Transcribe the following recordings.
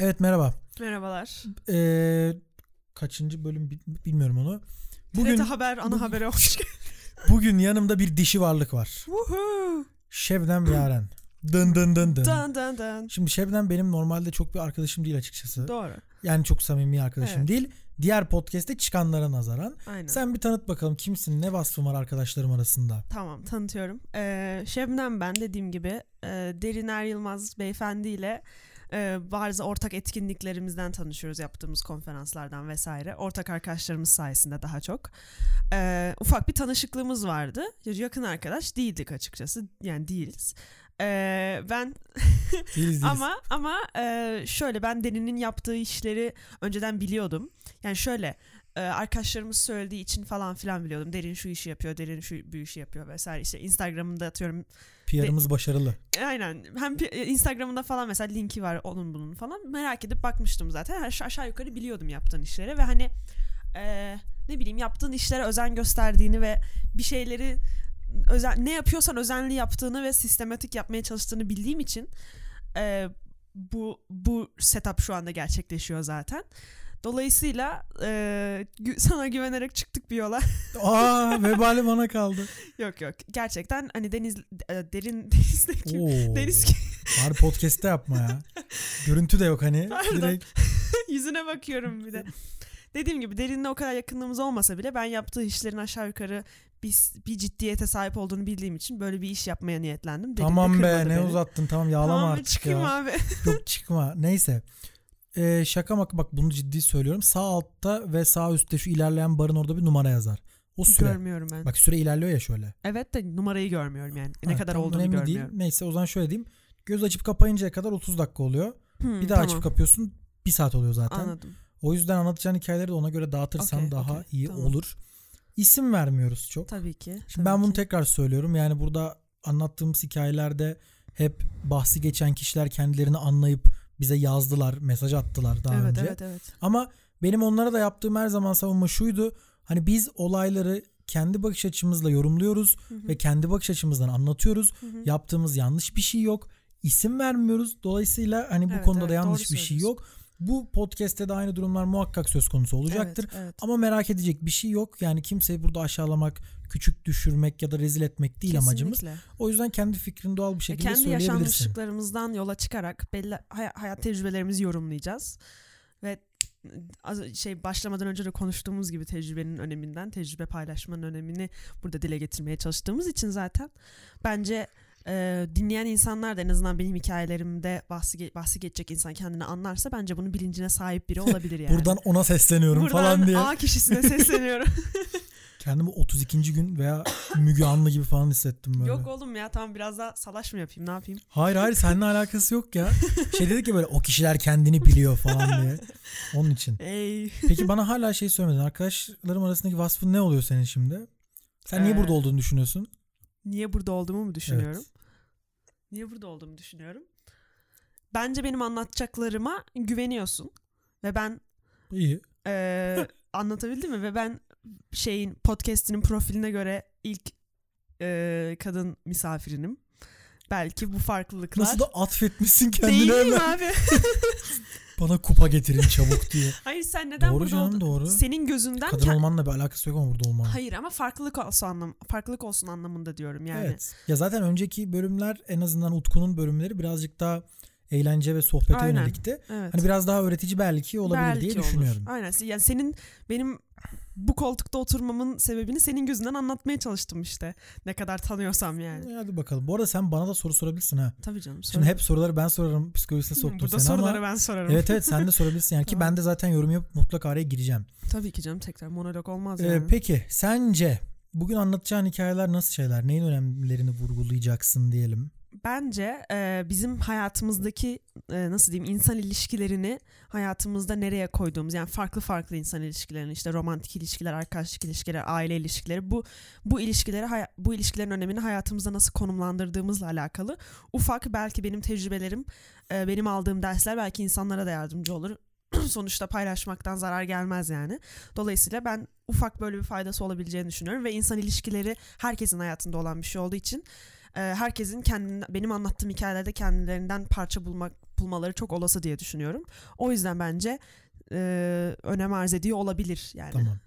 Evet merhaba. Merhabalar. Ee, kaçıncı bölüm bi- bilmiyorum onu. Bugün TRT Haber ana habere hoş geldin. bugün yanımda bir dişi varlık var. Woohoo. Şebnem Yaren. Dın dın dın dın. Dun dun dun. Şimdi Şebnem benim normalde çok bir arkadaşım değil açıkçası. Doğru. Yani çok samimi arkadaşım Evet. değil. Diğer podcast'te çıkanlara nazaran. Aynen. Sen bir tanıt bakalım kimsin? Ne vasfın var arkadaşlarım arasında? Tamam tanıtıyorum. Ee, Şebnem ben dediğim gibi e, Derin Er Yılmaz beyefendi ile e, bazı ortak etkinliklerimizden tanışıyoruz yaptığımız konferanslardan vesaire. Ortak arkadaşlarımız sayesinde daha çok. Ee, ufak bir tanışıklığımız vardı. Yakın arkadaş değildik açıkçası. Yani değiliz. Ee, ben Değiliz. Ama ama e, şöyle ben Derin'in yaptığı işleri önceden biliyordum. Yani şöyle e, arkadaşlarımız söylediği için falan filan biliyordum. Derin şu işi yapıyor, Derin şu bu işi yapıyor vesaire. İşte Instagram'da atıyorum. PR'ımız başarılı. Aynen. Hem e, Instagram'da falan mesela linki var onun bunun falan. Merak edip bakmıştım zaten. Aşağı, aşağı yukarı biliyordum yaptığın işleri ve hani e, ne bileyim yaptığın işlere özen gösterdiğini ve bir şeyleri özen ne yapıyorsan özenli yaptığını ve sistematik yapmaya çalıştığını bildiğim için e, bu bu setup şu anda gerçekleşiyor zaten. Dolayısıyla e, sana güvenerek çıktık bir yola. Aa vebali bana kaldı. yok yok. Gerçekten hani deniz e, derin denizdeki Oo. deniz Bari podcast'te yapma ya. Görüntü de yok hani. Pardon. Direkt yüzüne bakıyorum bir de. Dediğim gibi derinle o kadar yakınlığımız olmasa bile ben yaptığı işlerin aşağı yukarı bir, bir ciddiyete sahip olduğunu bildiğim için böyle bir iş yapmaya niyetlendim. Derin de tamam be ne beni. uzattın tamam yağlama Tamam artık çıkayım ya. abi. Yok çıkma. Neyse. Ee, şaka maka bak bunu ciddi söylüyorum. Sağ altta ve sağ üstte şu ilerleyen barın orada bir numara yazar. O süre. Görmüyorum ben. Bak süre ilerliyor ya şöyle. Evet de numarayı görmüyorum yani. ne Ha, kadar olduğunu görmüyorum. Değil. Neyse o zaman şöyle diyeyim. Göz açıp kapayıncaya kadar 30 dakika oluyor. Hmm, Bir daha tamam. açıp kapıyorsun. Bir saat oluyor zaten. Anladım. O yüzden anlatacağın hikayeleri de ona göre dağıtırsan Okey, daha okey, iyi tamam. olur. İsim vermiyoruz çok. Tabii ki. Şimdi tabii ben bunu ki. tekrar söylüyorum. Yani burada anlattığımız hikayelerde hep bahsi geçen kişiler kendilerini anlayıp bize yazdılar, mesaj attılar daha Evet önce. evet evet. Ama benim onlara da yaptığım her zaman savunma şuydu. Hani biz olayları kendi bakış açımızla yorumluyoruz Hı hı, ve kendi bakış açımızdan anlatıyoruz. hı hı. Yaptığımız yanlış bir şey yok. İsim vermiyoruz. Dolayısıyla hani bu Evet, konuda evet, da yanlış bir şey yok. Bu podcast'te de aynı durumlar muhakkak söz konusu olacaktır. Evet, evet. Ama merak edecek bir şey yok. Yani kimseyi burada aşağılamak, küçük düşürmek ya da rezil etmek değil amacımız. Kesinlikle. O yüzden kendi fikrini doğal bir şekilde kendi söyleyebilirsin. yaşanmışlıklarımızdan yola çıkarak belli hay- hayat tecrübelerimizi yorumlayacağız. Ve az şey başlamadan önce de konuştuğumuz gibi tecrübenin öneminden, tecrübe paylaşmanın önemini burada dile getirmeye çalıştığımız için zaten bence e, dinleyen insanlar da en azından benim hikayelerimde bahsi, bahsi geçecek insan kendini anlarsa bence bunun bilincine sahip biri olabilir yani. Buradan ona sesleniyorum Buradan falan diye. A kişisine sesleniyorum. Kendimi 32. gün veya Müge Anlı gibi falan hissettim böyle. Yok oğlum ya tamam biraz daha salaş mı yapayım ne yapayım? Hayır hayır seninle alakası yok ya. Şey dedi ki böyle o kişiler kendini biliyor falan diye. Onun için. Ey. Peki bana hala şey söylemedin. Arkadaşlarım arasındaki vasfın ne oluyor senin şimdi? Sen niye Ee, burada olduğunu düşünüyorsun? niye burada olduğumu mu düşünüyorum? Niye burada olduğumu düşünüyorum. Bence benim anlatacaklarıma güveniyorsun ve ben İyi. eee anlatabildim mi? Ve ben şeyin podcast'inin profiline göre ilk eee, kadın misafirinim. Belki bu farklılıklar. Nasıl da atfetmişsin kendini Değil hemen. abi? Bana kupa getirin çabuk diye. Hayır sen neden doğru burada canım oldun? doğru. Senin gözünden Kadın olmanla bir alakası yok ama burada olmanın. Hayır ama farklılık olsun anlam farklılık olsun anlamında diyorum yani. Evet. Ya zaten önceki bölümler en azından Utku'nun bölümleri birazcık daha eğlence ve sohbete Aynen. yönelikti. Evet. Hani biraz daha öğretici belki olabilir Belki diye olur. düşünüyorum. Aynen. Yani senin benim bu koltukta oturmamın sebebini senin gözünden anlatmaya çalıştım işte. Ne kadar tanıyorsam yani. E, Hadi bakalım. Bu arada sen bana da soru sorabilirsin ha. Tabii canım. Şimdi hep soruları ben sorarım. Psikolojisine soktum Burada seni soruları ama. ben sorarım. Evet evet sen de sorabilirsin yani ki ben de zaten yorum yapıp mutlaka araya gireceğim. Tabii ki canım tekrar monolog olmaz Ee, yani. peki sence bugün anlatacağın hikayeler nasıl şeyler? Neyin önemlerini vurgulayacaksın diyelim? Bence e, bizim hayatımızdaki e, nasıl diyeyim insan ilişkilerini hayatımızda nereye koyduğumuz yani farklı farklı insan ilişkilerini işte romantik ilişkiler, arkadaşlık ilişkiler, aile ilişkileri bu bu ilişkileri bu ilişkilerin önemini hayatımızda nasıl konumlandırdığımızla alakalı ufak belki benim tecrübelerim, e, benim aldığım dersler belki insanlara da yardımcı olur. Sonuçta paylaşmaktan zarar gelmez yani. Dolayısıyla ben ufak böyle bir faydası olabileceğini düşünüyorum ve insan ilişkileri herkesin hayatında olan bir şey olduğu için e, herkesin kendinden, benim anlattığım hikayelerde kendilerinden parça bulmak yapılmaları çok olası diye düşünüyorum. O yüzden bence e, önem arz ediyor olabilir yani. Tamam.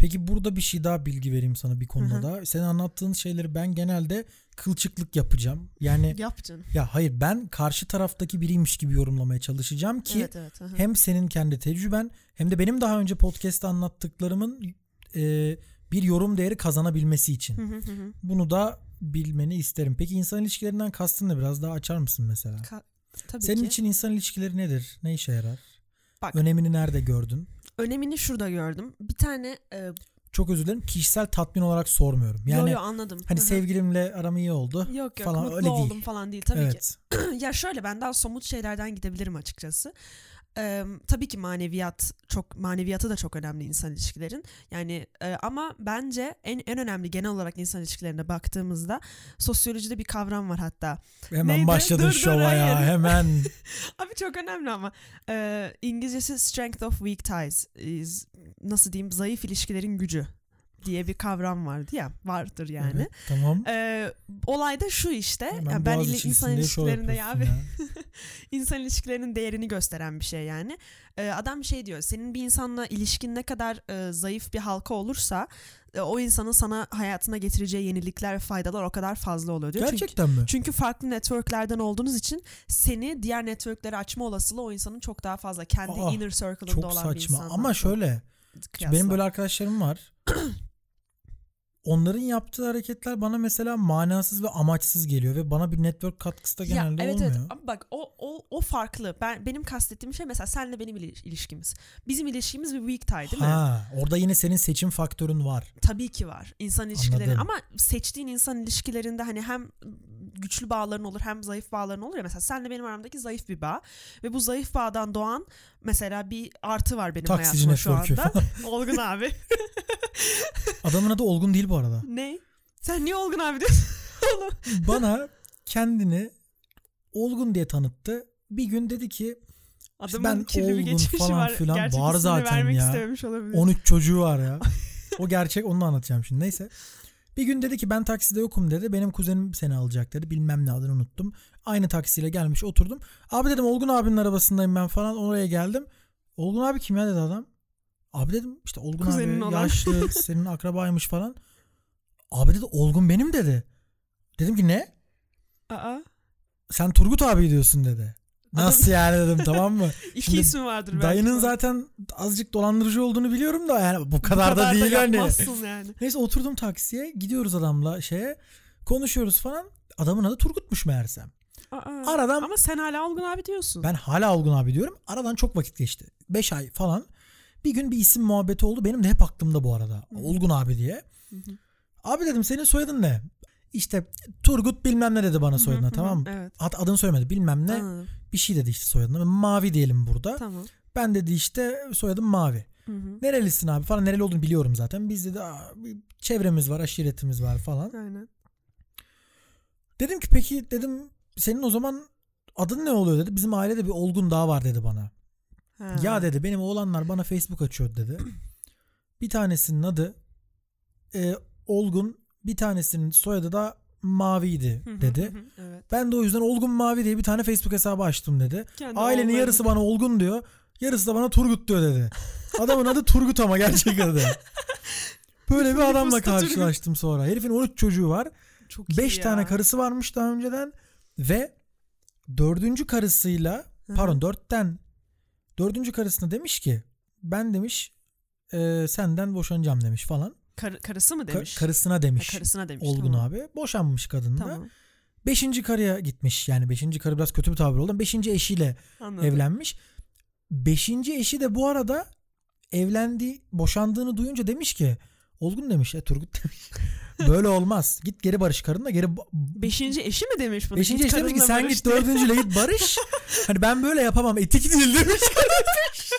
Peki burada bir şey daha bilgi vereyim sana bir konuda Hı hı. da. Senin anlattığın şeyleri ben genelde kılçıklık yapacağım. Yani Yap canım. ya hayır ben karşı taraftaki biriymiş gibi yorumlamaya çalışacağım ki evet evet. hem senin kendi tecrüben hem de benim daha önce podcast'te anlattıklarımın e, bir yorum değeri kazanabilmesi için. Hı hı hı hı. Bunu da bilmeni isterim. Peki insan ilişkilerinden kastın ne? Biraz daha açar mısın mesela? Ka- Tabii Senin ki. için insan ilişkileri nedir? Ne işe yarar? Bak. Önemini nerede gördün? Önemini şurada gördüm. Bir tane e, Çok özür dilerim. Kişisel tatmin olarak sormuyorum. Yani yo, yo, anladım. hani sevgilimle aram iyi oldu. Yok yok falan, mutlu öyle değil. oldum falan değil tabii ki. evet. ya şöyle ben daha somut şeylerden gidebilirim açıkçası. Ee, tabii ki maneviyat çok maneviyatı da çok önemli insan ilişkilerin. Yani e, ama bence en en önemli genel olarak insan ilişkilerine baktığımızda sosyolojide bir kavram var hatta. Hemen Neydi? başladın Dur, dur, şova ya. hayır. Hemen. Abi çok önemli ama Ee, İngilizcesi strength of weak ties is nasıl diyeyim zayıf ilişkilerin gücü diye bir kavram vardı ya vardır yani. Evet, tamam. Ee, olay da şu işte. Hemen yani ben ili- insan ilişkilerinde ya abi insan ilişkilerinin değerini gösteren bir şey yani. Ee, adam şey diyor. Senin bir insanla ilişkin ne kadar e, zayıf bir halka olursa e, o insanın sana hayatına getireceği yenilikler ve faydalar o kadar fazla oluyor diyor. Çünkü, Gerçekten mi? çünkü farklı networklerden olduğunuz için seni diğer networklere açma olasılığı o insanın çok daha fazla. Kendi Aa, inner circle'ında Çok olan bir saçma. insanla. Ama şöyle. kıyasla. Benim böyle arkadaşlarım var. Onların yaptığı hareketler bana mesela manasız ve amaçsız geliyor ve bana bir network katkısı da genelde ya, evet olmuyor. evet ama bak o, o o farklı. Ben benim kastettiğim şey mesela senle benim ili- ilişkimiz. Bizim ilişkimiz bir weak tie değil mi? Ha, orada yine senin seçim faktörün var. Tabii ki var. İnsan ilişkileri Anladım. ama seçtiğin insan ilişkilerinde hani hem güçlü bağların olur hem zayıf bağların olur ya mesela senle benim aramdaki zayıf bir bağ ve bu zayıf bağdan doğan mesela bir artı var benim Taksici hayatıma şu anda. Olgun abi. Adamın adı Olgun değil bu arada. ne? Sen niye Olgun abi diyorsun? Bana kendini Olgun diye tanıttı. Bir gün dedi ki Adamın ben kirli bir geçmişi falan var. filan Gerçek var zaten vermek ya. istememiş olabilir. 13 çocuğu var ya. o gerçek onu anlatacağım şimdi. Neyse. Bir gün dedi ki ben takside yokum dedi. Benim kuzenim seni alacak dedi. Bilmem ne adını unuttum. Aynı taksiyle gelmiş oturdum. Abi dedim Olgun abinin arabasındayım ben falan. Oraya geldim. Olgun abi kim ya dedi adam. Abi dedim işte Olgun Kuzenin abi olan. yaşlı senin akrabaymış falan. Abi dedi Olgun benim dedi. Dedim ki ne? Aa, Sen Turgut abi diyorsun dedi. Nasıl yani dedim tamam mı? iki Şimdi ismi vardır belki. Dayının falan. zaten azıcık dolandırıcı olduğunu biliyorum da yani bu kadar, Bu kadar da değil hani. yani. Neyse oturdum taksiye gidiyoruz adamla şeye konuşuyoruz falan. Adamın adı Turgut'muş meğersem. Aa, Aradan Ama sen hala Olgun abi diyorsun. ben hala Olgun abi diyorum. Aradan çok vakit geçti. 5 ay falan. Bir gün bir isim muhabbeti oldu. Benim de hep aklımda bu arada. Hı. Olgun abi diye. Hı hı. Abi dedim senin soyadın ne? İşte Turgut bilmem ne dedi bana soyadına Hı hı, tamam mı? Evet. Ad, adını söylemedi bilmem ne. Anladım. Bir şey dedi işte soyadına. Mavi diyelim burada. Tamam. Ben dedi işte soyadım Mavi. Hı hı. Nerelisin abi falan nereli olduğunu biliyorum zaten. Biz dedi "Aa, bir çevremiz var aşiretimiz var falan. Aynen. Dedim ki peki dedim senin o zaman adın ne oluyor dedi. Bizim ailede bir Olgun daha var dedi bana. Ha. Ya dedi benim oğlanlar bana Facebook açıyor dedi. bir tanesinin adı e, Olgun bir tanesinin soyadı da Mavi'ydi dedi. Evet. Ben de o yüzden Olgun Mavi diye bir tane Facebook hesabı açtım dedi. Kendi Ailenin yarısı bana Olgun diyor. Yarısı da bana Turgut diyor dedi. Adamın adı Turgut ama gerçek adı. Böyle bir adamla karşılaştım sonra. Herifin 13 çocuğu var. Çok iyi 5 ya. tane karısı varmış daha önceden. Ve dördüncü karısıyla pardon dörtten dördüncü karısına demiş ki ben demiş e, senden boşanacağım demiş falan. Kar- karısı mı Ka- demiş? karısına Ha, demiş. karısına demiş. Olgun tamam. abi. Boşanmış kadın da. Tamam. Beşinci karıya gitmiş. Yani beşinci karı biraz kötü bir tabir oldu. Beşinci eşiyle Anladım. evlenmiş. Beşinci eşi de bu arada evlendi, boşandığını duyunca demiş ki Olgun demiş ya Turgut demiş. Böyle olmaz. Git geri barış karınla geri Beşinci eşi mi demiş bunu? Beşinci eşi demiş ki sen barış git dördüncüyle git barış. hani ben böyle yapamam etik değil demiş.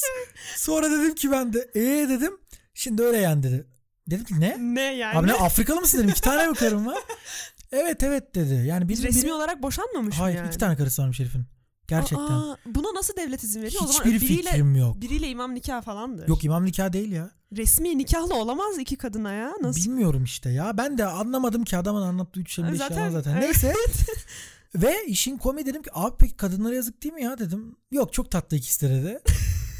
Sonra dedim ki ben de ee dedim. Şimdi öyle yani dedi. Dedim ki ne? Ne yani? Abi ne Afrikalı mısın dedim. İki tane mi karım var? Evet evet dedi. Yani bir, Resmi biri- olarak boşanmamış Hayır mı yani? iki tane karısı varmış herifin. Gerçekten. Aa, buna nasıl devlet izin veriyor? o zaman Hiçbir biriyle, fikrim yok. biriyle imam nikah falandır. Yok imam nikah değil ya. Resmi nikahlı olamaz iki kadına ya. Nasıl? Bilmiyorum işte ya. Ben de anlamadım ki adamın anlattığı üç şey Zaten- yalan zaten. evet. Neyse. Ve işin komi dedim ki abi peki kadınlara yazık değil mi ya dedim. Yok çok tatlı ikisi de dedi.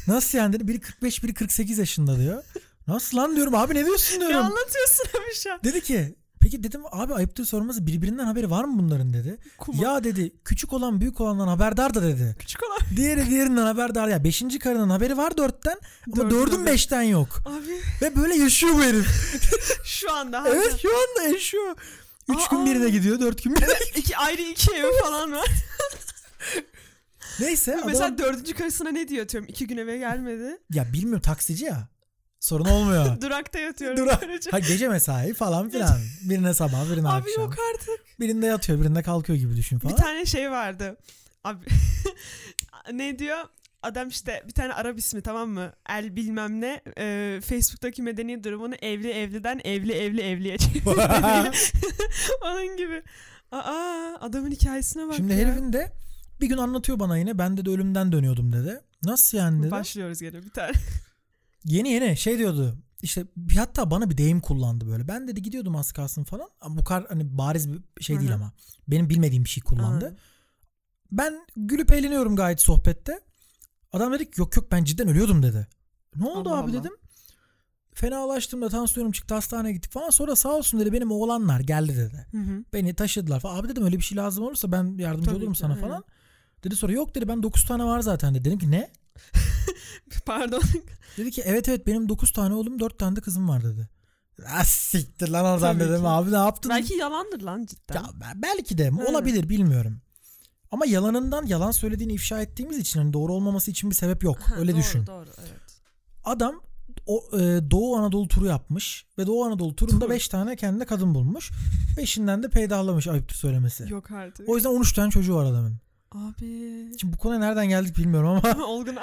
Nasıl yani dedi. Biri 45 biri 48 yaşında diyor. Nasıl lan diyorum abi ne diyorsun Ne diyorum. anlatıyorsun abi şu an? Dedi ki peki dedim abi ayıptır sorması birbirinden haberi var mı bunların dedi. Kuma. Ya dedi küçük olan büyük olandan haberdar da dedi. Küçük olan. Diğeri diğerinden haberdar ya. Beşinci karının haberi var dörtten ama Dördün beşten yok. Abi Ve böyle yaşıyor bu herif. şu anda. evet şu anda yaşıyor. Üç Aa. gün birine gidiyor dört gün birine. iki ayrı iki evi falan var. Neyse adam, Mesela dördüncü karısına ne diyor atıyorum. İki gün eve gelmedi. ya bilmiyorum taksici ya. Sorun olmuyor. Durakta yatıyorum. Durak. Ha gece mesai falan filan. Birine sabah birine Abi akşam. yok artık. Birinde yatıyor birinde kalkıyor gibi düşün falan. Bir tane şey vardı. Abi ne diyor? Adam işte bir tane Arap ismi tamam mı? El bilmem ne. e, Facebook'taki medeni durumunu evli evliden evli evli evliye çeviriyor. Onun gibi. Aa adamın hikayesine bak Şimdi ya. herifin de bir gün anlatıyor bana yine ben de ölümden dönüyordum dedi. Nasıl yani dedi. Başlıyoruz gene bir tane. Yeni yeni şey diyordu. İşte hatta bana bir deyim kullandı böyle. Ben dedi gidiyordum az kalsın falan. Bu kadar hani bariz bir şey değil Hı hı. ama. Benim bilmediğim bir şey kullandı. Aa. Ben gülüp eğleniyorum gayet sohbette. Adam dedi ki yok yok ben cidden ölüyordum dedi. Ne oldu Allah abi Allah. dedim. Fenalaştım da tansiyonum çıktı hastaneye gittik falan. Sonra sağ olsun dedi benim oğlanlar geldi dedi. Hı hı. Beni taşıdılar falan. Abi dedim öyle bir şey lazım olursa ben yardımcı Tabii olurum ki, sana aynen. falan. Dedi sonra yok dedi ben 9 tane var zaten dedi. Dedim ki ne? Pardon. Dedi ki evet evet benim 9 tane oğlum 4 tane de kızım var dedi. Ah siktir lan oradan Tabii dedim ki. abi ne yaptın? Belki yalandır lan cidden. Ya be- belki de olabilir bilmiyorum. Ama yalanından yalan söylediğini ifşa ettiğimiz için hani doğru olmaması için bir sebep yok. Öyle doğru, düşün. Doğru evet. Adam o e, Doğu Anadolu turu yapmış ve Doğu Anadolu turunda Tur. 5 tane kendine kadın bulmuş. Beşinden de peydahlamış ayıptır söylemesi. Yok artık. O yüzden 13 tane çocuğu var adamın. Abi. Şimdi bu konuya nereden geldik bilmiyorum ama Olgun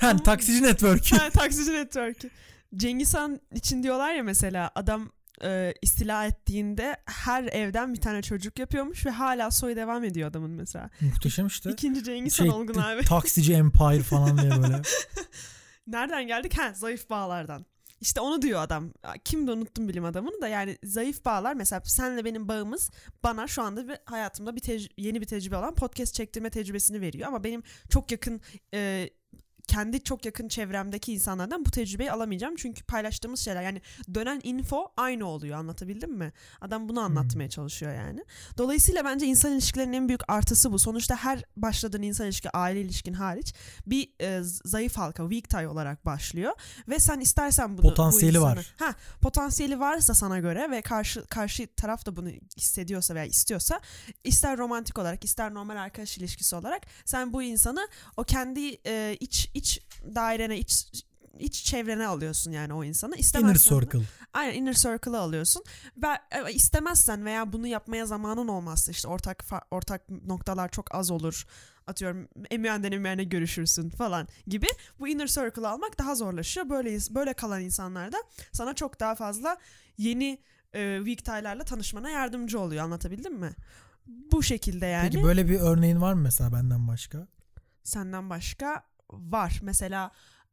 hani taksici network. Ha, taksici network'ü. Cengiz Han için diyorlar ya mesela adam e, istila ettiğinde her evden bir tane çocuk yapıyormuş ve hala soy devam ediyor adamın mesela. Muhteşem işte. İkinci Cengiz Han Şey, Olgun abi. taksici empire falan diye böyle. Nereden geldik? Ha zayıf bağlardan. İşte onu diyor adam. Kimdi unuttum bilim adamını da. Yani zayıf bağlar. Mesela senle benim bağımız bana şu anda bir hayatımda bir tec- yeni bir tecrübe olan podcast çektirme tecrübesini veriyor. Ama benim çok yakın e, kendi çok yakın çevremdeki insanlardan bu tecrübeyi alamayacağım. Çünkü paylaştığımız şeyler yani dönen info aynı oluyor anlatabildim mi? Adam bunu anlatmaya çalışıyor yani. Dolayısıyla bence insan ilişkilerinin en büyük artısı bu. Sonuçta her başladığın insan ilişki aile ilişkin hariç bir e, zayıf halka weak tie olarak başlıyor ve sen istersen bunu bu Potansiyeli insanı- var. Ha, potansiyeli varsa sana göre ve karşı karşı taraf da bunu hissediyorsa veya istiyorsa ister romantik olarak ister normal arkadaş ilişkisi olarak sen bu insanı o kendi e, iç iç dairene iç iç çevrene alıyorsun yani o insanı. Inner İstemezsen de- circle. Aynen inner circle'ı alıyorsun. Ve e, istemezsen veya bunu yapmaya zamanın olmazsa işte ortak ortak noktalar çok az olur. Atıyorum emeğinden emeğine görüşürsün falan gibi. Bu inner circle'ı almak daha zorlaşıyor. Böyle böyle kalan insanlar da sana çok daha fazla yeni e, weak tie'lerle tanışmana yardımcı oluyor. Anlatabildim mi? Bu şekilde yani. Peki böyle bir örneğin var mı mesela benden başka? Senden başka var. Mesela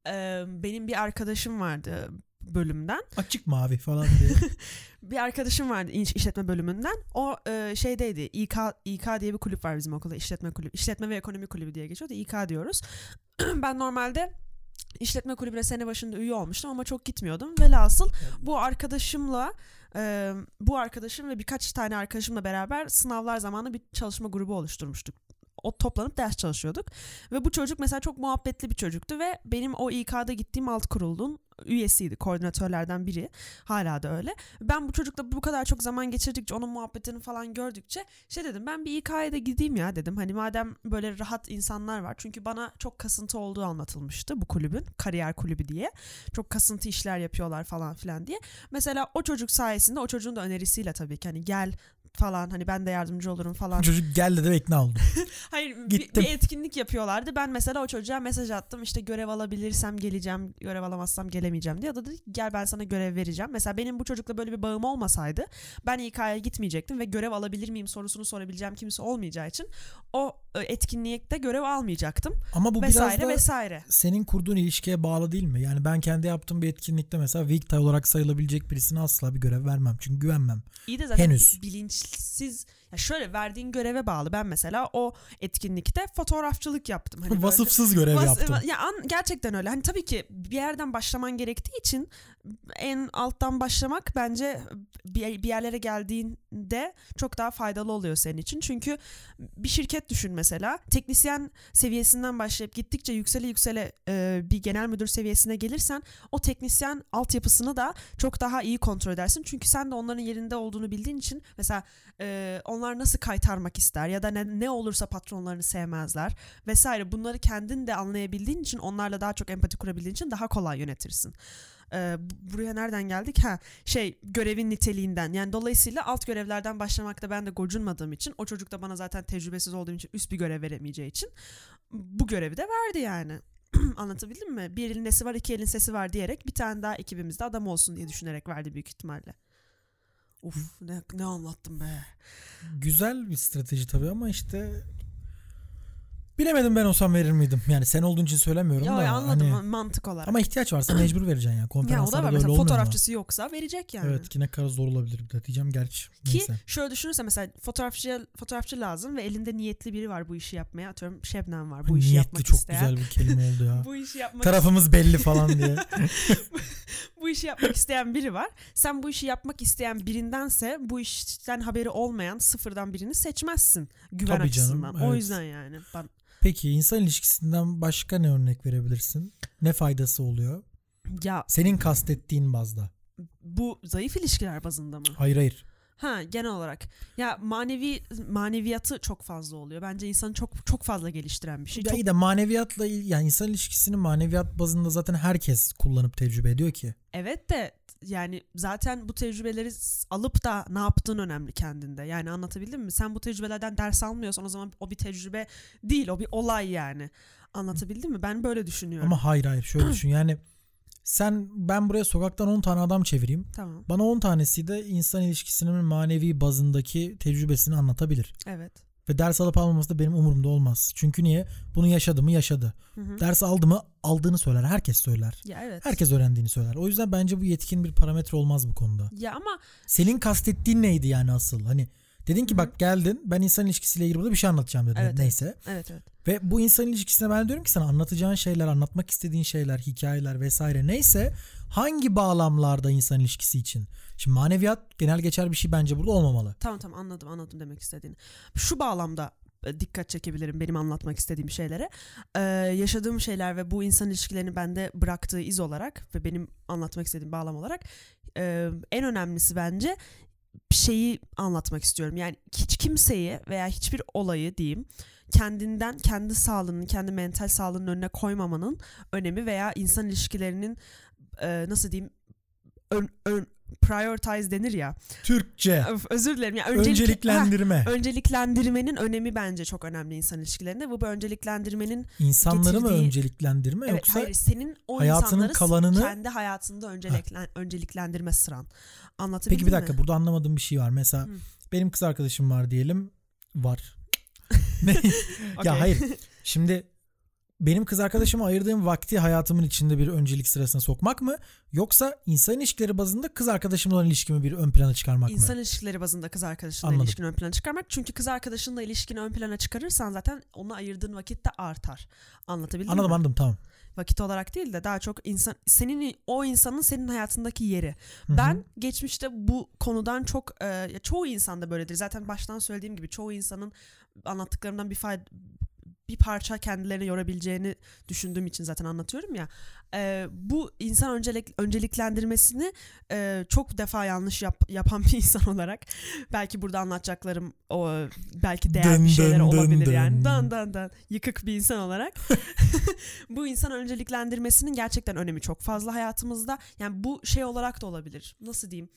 e, benim bir arkadaşım vardı bölümden. Açık mavi falan diye. bir arkadaşım vardı iş- işletme bölümünden. O e, şeydeydi. İK İK diye bir kulüp var bizim okulda. işletme kulübü. İşletme ve ekonomi kulübü diye geçiyordu. İK diyoruz. ben normalde işletme kulübüne sene başında üye olmuştum ama çok gitmiyordum. Velhasıl bu arkadaşımla e, bu arkadaşım ve birkaç tane arkadaşımla beraber sınavlar zamanı bir çalışma grubu oluşturmuştuk. O toplanıp ders çalışıyorduk. Ve bu çocuk mesela çok muhabbetli bir çocuktu ve benim o İK'da gittiğim alt kurulun üyesiydi. Koordinatörlerden biri. Hala da öyle. Ben bu çocukla bu kadar çok zaman geçirdikçe onun muhabbetini falan gördükçe şey dedim ben bir İK'ya da gideyim ya dedim. Hani madem böyle rahat insanlar var. Çünkü bana çok kasıntı olduğu anlatılmıştı bu kulübün. Kariyer kulübü diye. Çok kasıntı işler yapıyorlar falan filan diye. Mesela o çocuk sayesinde o çocuğun da önerisiyle tabii ki hani gel falan hani ben de yardımcı olurum falan. Çocuk geldi de ikna oldu. Hayır bir, Gittim. bir etkinlik yapıyorlardı. Ben mesela o çocuğa mesaj attım. İşte görev alabilirsem geleceğim, görev alamazsam gelemeyeceğim diye. O da dedi gel ben sana görev vereceğim. Mesela benim bu çocukla böyle bir bağım olmasaydı ben İK'ya gitmeyecektim ve görev alabilir miyim sorusunu sorabileceğim kimse olmayacağı için o e, etkinlikte görev almayacaktım. Ama bu vesaire biraz da vesaire. senin kurduğun ilişkiye bağlı değil mi? Yani ben kendi yaptığım bir etkinlikte mesela tie olarak sayılabilecek birisine asla bir görev vermem. Çünkü güvenmem. İyi de zaten Henüz. bilinçsiz Ya şöyle verdiğin göreve bağlı. Ben mesela o etkinlikte fotoğrafçılık yaptım. Hani böyle- Vasıfsız görev Vas- yaptım. Ya an- gerçekten öyle. Hani tabii ki bir yerden başlaman gerektiği için en alttan başlamak bence bir, bir yerlere geldiğinde çok daha faydalı oluyor senin için. Çünkü bir şirket düşün mesela. Teknisyen seviyesinden başlayıp gittikçe yüksele yüksele e, bir genel müdür seviyesine gelirsen o teknisyen altyapısını da çok daha iyi kontrol edersin. Çünkü sen de onların yerinde olduğunu bildiğin için mesela e, onlar nasıl kaytarmak ister ya da ne, ne olursa patronlarını sevmezler vesaire bunları kendin de anlayabildiğin için onlarla daha çok empati kurabildiğin için daha kolay yönetirsin. Ee, bu- buraya nereden geldik? Ha şey görevin niteliğinden yani dolayısıyla alt görevlerden başlamakta ben de gocunmadığım için o çocuk da bana zaten tecrübesiz olduğum için üst bir görev veremeyeceği için bu görevi de verdi yani. Anlatabildim mi? Bir elin nesi var iki elin sesi var diyerek bir tane daha ekibimizde adam olsun diye düşünerek verdi büyük ihtimalle. Uf ne, ne anlattım be. Güzel bir strateji tabii ama işte bilemedim ben olsam verir miydim? Yani sen olduğun için söylemiyorum Ya da. anladım hani- mantık olarak. ama ihtiyaç varsa mecbur vereceksin yani. ya o da Konferanslarda var mesela olmuyor mu? fotoğrafçısı yoksa verecek yani. Evet ki ne kadar zor olabilir bir de diyeceğim gerçi. Ki Neyse. şöyle düşünürse mesela fotoğrafçı fotoğrafçı lazım ve elinde niyetli biri var bu işi yapmaya. Atıyorum Şebnem var bu işi Niyetli yapmak çok isteyen. güzel bir kelime oldu ya. Bu işi yapmak Tarafımız belli falan diye. bu işi yapmak isteyen biri var. Sen bu işi yapmak isteyen birindense bu işten haberi olmayan sıfırdan birini seçmezsin güven Tabii canım, açısından. O evet. yüzden yani ben Peki insan ilişkisinden başka ne örnek verebilirsin? Ne faydası oluyor? ya Senin kastettiğin bazda. bu zayıf ilişkiler bazında mı? Hayır hayır. Ha genel olarak. Ya manevi maneviyatı çok fazla oluyor. Bence insanı çok çok fazla geliştiren bir şey. Ya Çok iyi de maneviyatla yani insan ilişkisini maneviyat bazında zaten herkes kullanıp tecrübe ediyor ki. Evet de yani zaten bu tecrübeleri alıp da ne yaptığın önemli kendinde. Yani anlatabildim mi? Sen bu tecrübelerden ders almıyorsan o zaman o bir tecrübe değil, o bir olay yani. Anlatabildim mi? Ben böyle düşünüyorum. Ama hayır hayır şöyle düşün yani sen ben buraya sokaktan 10 tane adam çevireyim. Tamam. Bana 10 tanesi de insan ilişkisinin manevi bazındaki tecrübesini anlatabilir. Evet. Ve ders alıp almaması da benim umurumda olmaz. Çünkü niye? Bunu yaşadı mı yaşadı. Hı hı. Ders aldı mı aldığını söyler. Herkes söyler. Ya evet. Herkes öğrendiğini söyler. O yüzden bence bu yetkin bir parametre olmaz bu konuda. Ya ama Senin kastettiğin neydi yani asıl? Hani dedin ki Hı hı. bak geldin ben insan ilişkisiyle ilgili burada bir şey anlatacağım dedin. Evet, evet. Neyse. evet evet. Ve bu insan ilişkisine ben diyorum ki sana anlatacağın şeyler, anlatmak istediğin şeyler, hikayeler vesaire neyse hangi bağlamlarda insan ilişkisi için? Şimdi maneviyat genel geçer bir şey bence burada olmamalı. Tamam tamam anladım anladım demek istediğini. Şu bağlamda e, dikkat çekebilirim benim anlatmak istediğim şeylere. Ee, yaşadığım şeyler ve bu insan ilişkilerini bende bıraktığı iz olarak ve benim anlatmak istediğim bağlam olarak e, en önemlisi bence şeyi anlatmak istiyorum. Yani hiç kimseyi veya hiçbir olayı diyeyim kendinden, kendi sağlığının, kendi mental sağlığının önüne koymamanın önemi veya insan ilişkilerinin e, nasıl diyeyim ön, ön, prioritize denir ya. Türkçe, özür dilerim. Ya öncelik- önceliklendirme. Ha, önceliklendirmenin önemi bence çok önemli insan ilişkilerinde. Bu, bu önceliklendirmenin İnsanları mı getirdiği- önceliklendirme evet yoksa hayır senin o hayatının kalanını- kendi hayatında önceliklen, önceliklendirme sıran. Anlatabildim Peki bir dakika mi? burada anlamadığım bir şey var. Mesela Hı. benim kız arkadaşım var diyelim. Var. Ne? Ya hayır. Şimdi benim kız arkadaşıma ayırdığım vakti hayatımın içinde bir öncelik sırasına sokmak mı? Yoksa insan ilişkileri bazında kız arkadaşımla olan ilişkimi bir ön plana çıkarmak İnsan mı? ilişkileri bazında kız arkadaşınla Anladım. ilişkini ön plana çıkarmak. Çünkü kız arkadaşınla ilişkini ön plana çıkarırsan zaten ona ayırdığın vakit de artar. Anlatabildim Anladım mi? anladım tamam. Vakit olarak değil de daha çok insan senin o insanın senin hayatındaki yeri. Hı hı. Ben geçmişte bu konudan çok e, çoğu insanda böyledir. Zaten baştan söylediğim gibi çoğu insanın anlattıklarından bir fayda bir parça kendilerine yorabileceğini düşündüğüm için zaten anlatıyorum ya. E, bu insan öncelik önceliklendirmesini e, çok defa yanlış yap, yapan bir insan olarak belki burada anlatacaklarım o belki değer Dın bir şeyler dın dın olabilir yani. dın. Dan dan dan yıkık bir insan olarak bu insan önceliklendirmesinin gerçekten önemi çok fazla hayatımızda. Yani bu şey olarak da olabilir. Nasıl diyeyim?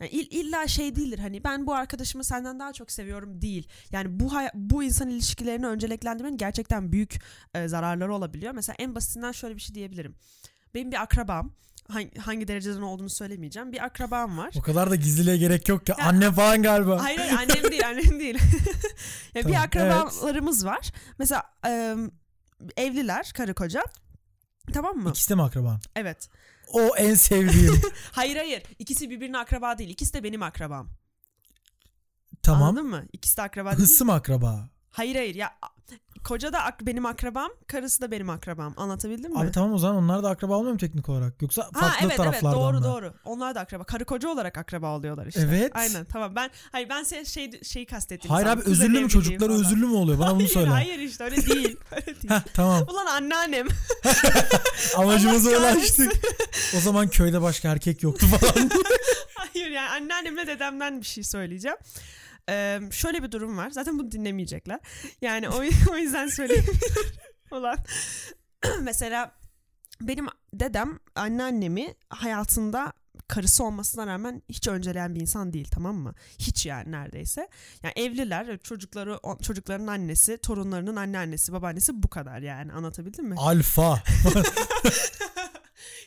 Yani ill- illa şey değildir hani ben bu arkadaşımı senden daha çok seviyorum değil. Yani bu bu insan ilişkilerini önceliklendirmenin gerçekten büyük e, zararları olabiliyor. Mesela en basitinden şöyle bir şey diyebilirim. Benim bir akrabam hangi, hangi dereceden olduğunu söylemeyeceğim. Bir akrabam var. O kadar da gizliliğe gerek yok ya. Anne falan galiba. Hayır annem değil annem değil. ya Tamam, bir akrabalarımız var. Mesela e, evliler karı koca. Tamam mı? İkisi de mi akraban? Evet. O en sevdiğim. Hayır hayır. İkisi birbirine akraba değil. İkisi de benim akrabam. Tamam. Anladın mı? İkisi de akraba değil. Hısım akraba. Hayır hayır ya koca da ak- benim akrabam, karısı da benim akrabam. Anlatabildim mi? Abi tamam o zaman onlar da akraba olmuyor mu teknik olarak? Yoksa farklı Ha evet evet taraflardan doğru mı? doğru. Onlar da akraba. Karı koca olarak akraba oluyorlar işte. Evet. Aynen tamam. Ben hayır ben şey şey şeyi kastettim. Hayır abi özürlü mü çocukları falan. özürlü mü oluyor? Bana bunu hayır, söyle. Hayır işte öyle değil. Öyle değil. Heh, tamam. Ulan anneannem. Amacımıza ulaştık. o zaman köyde başka erkek yoktu falan. Hayır yani anneannemle dedemden bir şey söyleyeceğim. Ee, şöyle bir durum var. Zaten bunu dinlemeyecekler. Yani o, o yüzden söyleyeyim. Ulan. Mesela benim dedem anneannemi hayatında karısı olmasına rağmen hiç önceleyen bir insan değil tamam mı? Hiç yani neredeyse. Yani evliler, çocukları çocukların annesi, torunlarının anneannesi, babaannesi bu kadar yani anlatabildim mi? Alfa.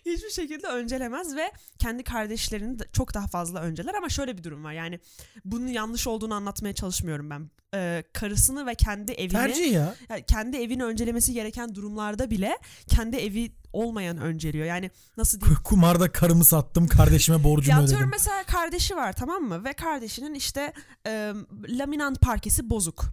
hiçbir şekilde öncelemez ve kendi kardeşlerini de çok daha fazla önceler ama şöyle bir durum var yani bunun yanlış olduğunu anlatmaya çalışmıyorum ben. Ee, karısını ve kendi evini Tercih ya. yani kendi evini öncelemesi gereken durumlarda bile kendi evi olmayan önceliyor. Yani nasıl diyeyim? Kumarda karımı sattım kardeşime borcumu ödedim. mesela kardeşi var tamam mı? Ve kardeşinin işte e, laminant parkesi bozuk.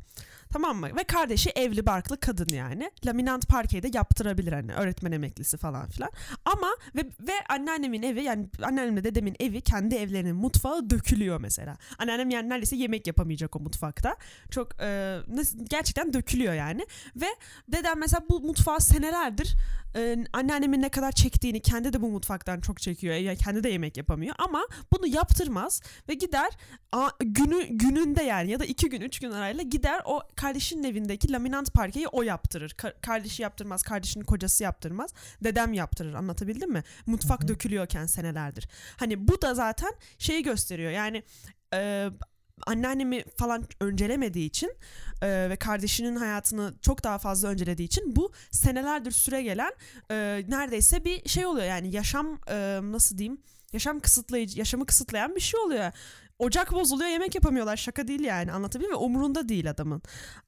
Tamam mı? Ve kardeşi evli barklı kadın yani. Laminant parkeyi de yaptırabilir hani öğretmen emeklisi falan filan. Ama ve, ve anneannemin evi yani anneannemle dedemin evi kendi evlerinin mutfağı dökülüyor mesela. Anneannem yani neredeyse yemek yapamayacak o mutfakta. Çok e, nasıl- gerçekten dökülüyor yani. Ve dedem mesela bu mutfağı senelerdir e, anneannemin ne kadar çektiğini kendi de bu mutfaktan çok çekiyor. Yani kendi de yemek yapamıyor ama bunu yaptırmaz ve gider a, günü gününde yani ya da iki gün üç gün arayla gider o kardeşinin evindeki laminant parkeyi o yaptırır. Ka- kardeşi yaptırmaz, kardeşinin kocası yaptırmaz. Dedem yaptırır anlatabildim mi? Mutfak Hı hı. dökülüyorken senelerdir. Hani bu da zaten şeyi gösteriyor yani e, anneannemi falan öncelemediği için e, ve kardeşinin hayatını çok daha fazla öncelediği için bu senelerdir süre gelen e, neredeyse bir şey oluyor yani yaşam e, nasıl diyeyim yaşam kısıtlayıcı yaşamı kısıtlayan bir şey oluyor. Ocak bozuluyor yemek yapamıyorlar şaka değil yani anlatabiliyor muyum? Umurunda değil adamın.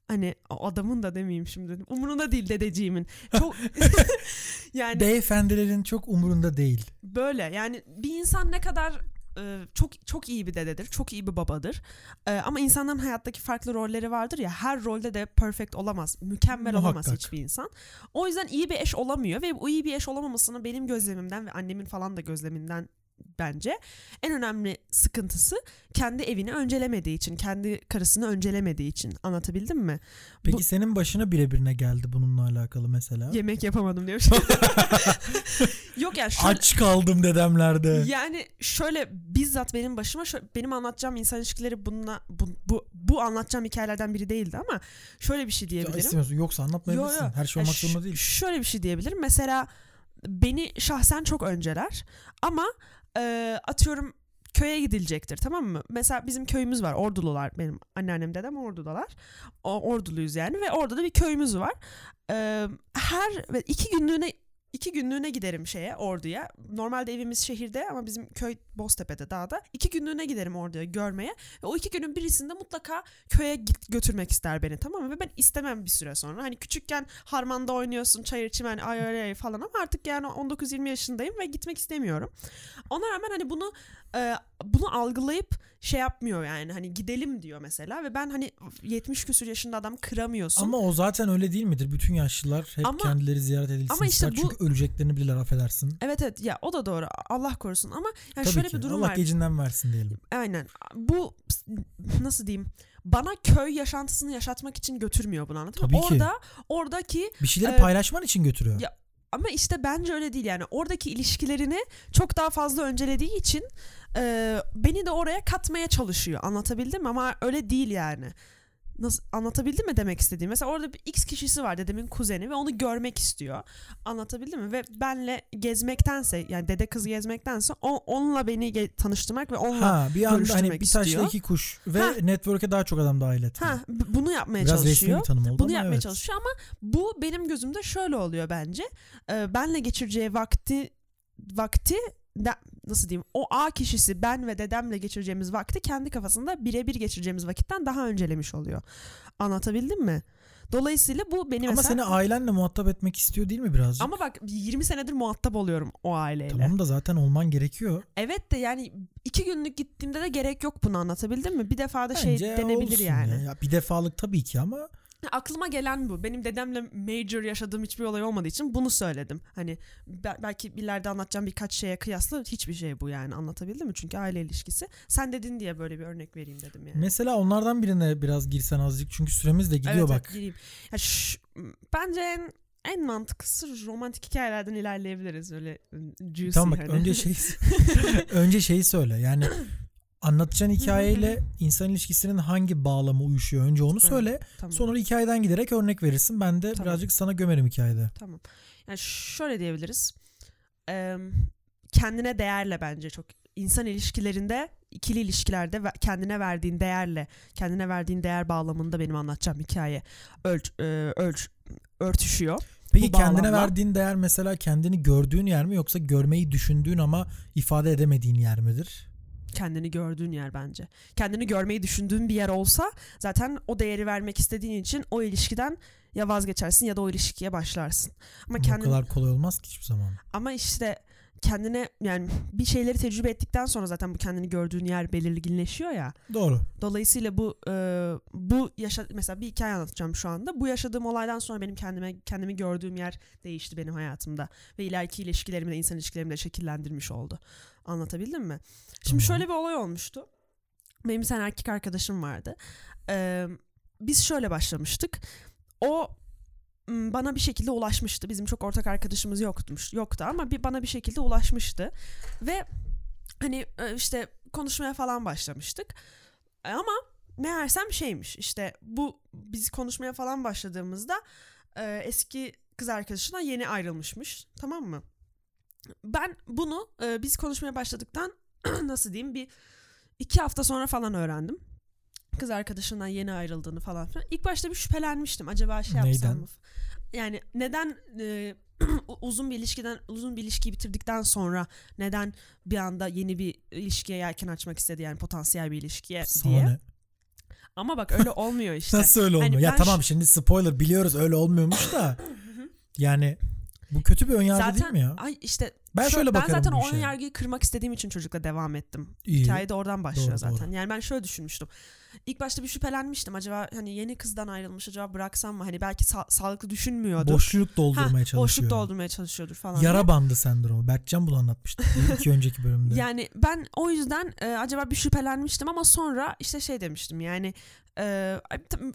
Hani adamın da demeyeyim şimdi. Umurunda değil dedeciğimin. Çok yani Beyefendilerin çok umurunda değil. böyle yani bir insan ne kadar e, çok çok iyi bir dededir, çok iyi bir babadır. E, ama insanların hayattaki farklı rolleri vardır ya. Her rolde de perfect olamaz, mükemmel olamaz Muhakkak. hiçbir insan. O yüzden iyi bir eş olamıyor ve bu iyi bir eş olamamasını benim gözlemimden ve annemin falan da gözleminden bence en önemli sıkıntısı kendi evini öncelemediği için, kendi karısını öncelemediği için. Anlatabildim mi? Peki Bu- senin başına birebir ne geldi bununla alakalı mesela? Yemek yapamadım diyor. Yok yani şöyle, Aç kaldım dedemlerde. Yani şöyle bizzat benim başıma şö- benim anlatacağım insan ilişkileri bununla bu, bu, bu anlatacağım hikayelerden biri değildi ama şöyle bir şey Ya diyebilirim. istemiyorsun. Yoksa anlatmayabilirsin. Yo, yo. Her şey Ya olmak zorunda değil. Şöyle bir şey diyebilirim. Mesela beni şahsen çok önceler ama e, atıyorum köye gidilecektir tamam mı? Mesela bizim köyümüz var. Ordulular benim anneannem dedem ordudalar. O, orduluyuz yani ve orada da bir köyümüz var. E, her iki günlüğüne iki günlüğüne giderim şeye orduya. Normalde evimiz şehirde ama bizim köy Boztepe'de dağda. İki günlüğüne giderim orduya görmeye. Ve o iki günün birisinde mutlaka köye git götürmek ister beni tamam mı? Ve ben istemem bir süre sonra. Hani küçükken harmanda oynuyorsun çayır çimen ay ay ay falan ama artık yani 19-20 yaşındayım ve gitmek istemiyorum. Ona rağmen hani bunu e, bunu algılayıp şey yapmıyor yani hani gidelim diyor mesela ve ben hani 70 küsur yaşında adam kıramıyorsun. Ama o zaten öyle değil midir? Bütün yaşlılar hep Ama- kendileri ziyaret edilsin ama işte bu- Çünkü öleceklerini bilirler affedersin. Evet evet ya o da doğru Allah korusun ama yani Tabii şöyle ki. bir durum Allah var. gecinden versin diyelim. Aynen. Bu nasıl diyeyim? Bana köy yaşantısını yaşatmak için götürmüyor bunu anladın mı? Tabii ki. Orada oradaki Bir şeyleri Ee, paylaşman için götürüyor. ya- ama işte bence öyle değil yani oradaki ilişkilerini çok daha fazla öncelediği için e, beni de oraya katmaya çalışıyor anlatabildim mi ama öyle değil yani nasıl anlatabildim mi demek istediğim mesela orada bir X kişisi var dedemin kuzeni ve onu görmek istiyor anlatabildim mi ve benle gezmektense yani dede kızı gezmektense o, onunla beni ge- tanıştırmak ve onunla Ha bir anda hani görüştürmek bir taşla istiyor. iki kuş ve Ha. network'e daha çok adam dahil etme. ha, bunu yapmaya Biraz çalışıyor bir tanım oldu Bunu ama yapmaya evet. çalışıyor ama bu benim gözümde şöyle oluyor bence. Ee, benle geçireceği vakti vakti nasıl diyeyim o A kişisi ben ve dedemle geçireceğimiz vakti kendi kafasında birebir geçireceğimiz vakitten daha öncelemiş oluyor. Anlatabildim mi? Dolayısıyla bu beni Ama mesela... seni ailenle muhatap etmek istiyor değil mi birazcık? Ama bak 20 senedir muhatap oluyorum o aileyle. Tamam da zaten olman gerekiyor. Evet de yani iki günlük gittiğimde de gerek yok bunu anlatabildim mi? Bir defa da şey Bence denebilir olsun yani. Ya. Ya bir defalık tabii ki ama Aklıma gelen bu. Benim dedemle major yaşadığım hiçbir olay olmadığı için bunu söyledim. Hani be- belki ileride anlatacağım birkaç şeye kıyasla hiçbir şey bu yani anlatabildim mi? Çünkü aile ilişkisi. Sen dedin diye böyle bir örnek vereyim dedim yani. mesela onlardan birine biraz girsen azıcık çünkü süremiz de gidiyor evet, bak. Evet, gireyim. Ya şş, bence en en mantıklısı romantik hikayelerden ilerleyebiliriz öyle juicy Tamam bak hani. önce şey önce şeyi söyle. Yani anlatacağın hikayeyle insan ilişkisinin hangi bağlamı uyuşuyor önce onu söyle. tamam. Sonra hikayeden giderek örnek verirsin. Ben de Tamam. birazcık sana gömerim hikayede. Tamam. Yani şöyle diyebiliriz. Kendine değerle bence çok insan ilişkilerinde ikili ilişkilerde kendine verdiğin değerle kendine verdiğin değer bağlamında benim anlatacağım hikaye ölç, ölç örtüşüyor. Peki Bu kendine bağlamla- verdiğin değer mesela kendini gördüğün yer mi yoksa görmeyi düşündüğün ama ifade edemediğin yer midir? Kendini gördüğün yer bence. Kendini görmeyi düşündüğün bir yer olsa zaten o değeri vermek istediğin için o ilişkiden ya vazgeçersin ya da o ilişkiye başlarsın. Ama Bu kendini kadar kolay olmaz ki hiçbir zaman. Ama işte kendine yani bir şeyleri tecrübe ettikten sonra zaten bu kendini gördüğün yer belirginleşiyor ya. Doğru. Dolayısıyla bu e, bu yaşa mesela bir hikaye anlatacağım şu anda. Bu yaşadığım olaydan sonra benim kendime kendimi gördüğüm yer değişti benim hayatımda ve ileriki ilişkilerimi de insan ilişkilerimi de şekillendirmiş oldu. Anlatabildim mi? Şimdi şöyle bir olay olmuştu. Benim bir tane erkek arkadaşım vardı. Ee, biz şöyle başlamıştık. O bana bir şekilde ulaşmıştı. Bizim çok ortak arkadaşımız yokmuş, yoktu ama bir bana bir şekilde ulaşmıştı ve hani e, işte konuşmaya falan başlamıştık. E, Ama meğersem şeymiş işte bu biz konuşmaya falan başladığımızda e, eski kız arkadaşından yeni ayrılmışmış tamam mı? Ben bunu e, biz konuşmaya başladıktan nasıl diyeyim bir iki hafta sonra falan öğrendim. Kız arkadaşından yeni ayrıldığını falan filan. İlk başta bir şüphelenmiştim. Acaba şey yapsam Neyden? mı? Yani neden e, uzun bir ilişkiden uzun bir ilişkiyi bitirdikten sonra neden bir anda yeni bir ilişkiye yelken açmak istedi yani potansiyel bir ilişkiye Sana diye. ne? Ama bak öyle olmuyor işte. Nasıl öyle Hani olmuyor? ya ben tamam şu- şimdi spoiler biliyoruz öyle olmuyormuş da. yani bu kötü bir önyargı değil zaten mi ya? ay işte Ben Şö- şöyle ben zaten o işe. ön yargıyı kırmak istediğim için çocukla devam ettim. İyi. Hikaye de oradan başlıyor Doğru, zaten. doğru. Yani ben şöyle düşünmüştüm. İlk başta bir şüphelenmiştim. Acaba hani yeni kızdan ayrılmış acaba bıraksam mı? Hani belki sa- sağlıklı düşünmüyordur. Boşluk doldurmaya Ha, çalışıyor. Boşluk doldurmaya çalışıyordur falan. Yara diye. bandı sendromu. Berkcan bunu anlatmıştı. iki önceki bölümde. Yani ben o yüzden e, acaba bir şüphelenmiştim ama sonra işte şey demiştim yani e,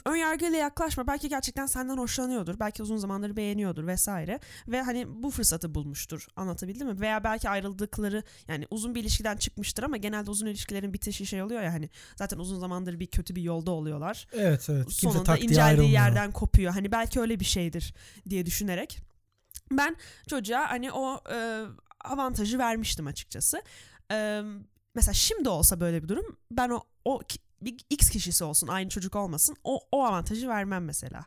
ön yargıyla yaklaşma belki gerçekten senden hoşlanıyordur belki uzun zamandır beğeniyordur vesaire ve hani bu fırsatı bulmuştur anlatabildim mi veya belki ayrıldıkları yani uzun bir ilişkiden çıkmıştır ama genelde uzun ilişkilerin bitişi şey oluyor ya hani zaten uzun zamandır bir kötü bir yolda oluyorlar evet evet. Kimse sonunda inceldiği yerden kopuyor. Hani belki öyle bir şeydir diye düşünerek ben çocuğa hani o e, avantajı vermiştim açıkçası. E, mesela şimdi olsa böyle bir durum ben o o bir X kişisi olsun aynı çocuk olmasın o o avantajı vermem mesela.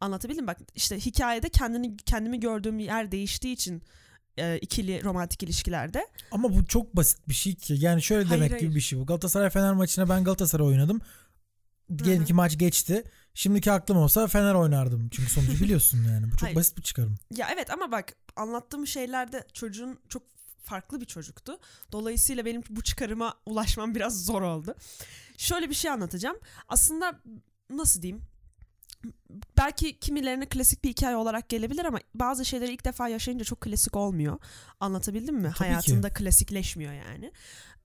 Anlatabildim bak işte hikayede kendini kendimi gördüğüm yer değiştiği için e, ikili romantik ilişkilerde Ama bu çok basit bir şey ki. Yani şöyle Hayır, demek hayır. gibi bir şey bu. Galatasaray Fener maçına ben Galatasaray oynadım. Diyelim ki maç geçti. Şimdiki aklım olsa Fener oynardım. Çünkü sonucu biliyorsun yani. Bu çok Hayır. basit bir çıkarım. Ya evet ama bak anlattığım şeylerde çocuğun çok farklı bir çocuktu. Dolayısıyla benim bu çıkarıma ulaşmam biraz zor oldu. Şöyle bir şey anlatacağım. Aslında nasıl diyeyim? Belki kimilerine klasik bir hikaye olarak gelebilir ama bazı şeyleri ilk defa yaşayınca çok klasik olmuyor. Anlatabildim mi? Tabii ki. Hayatında klasikleşmiyor yani.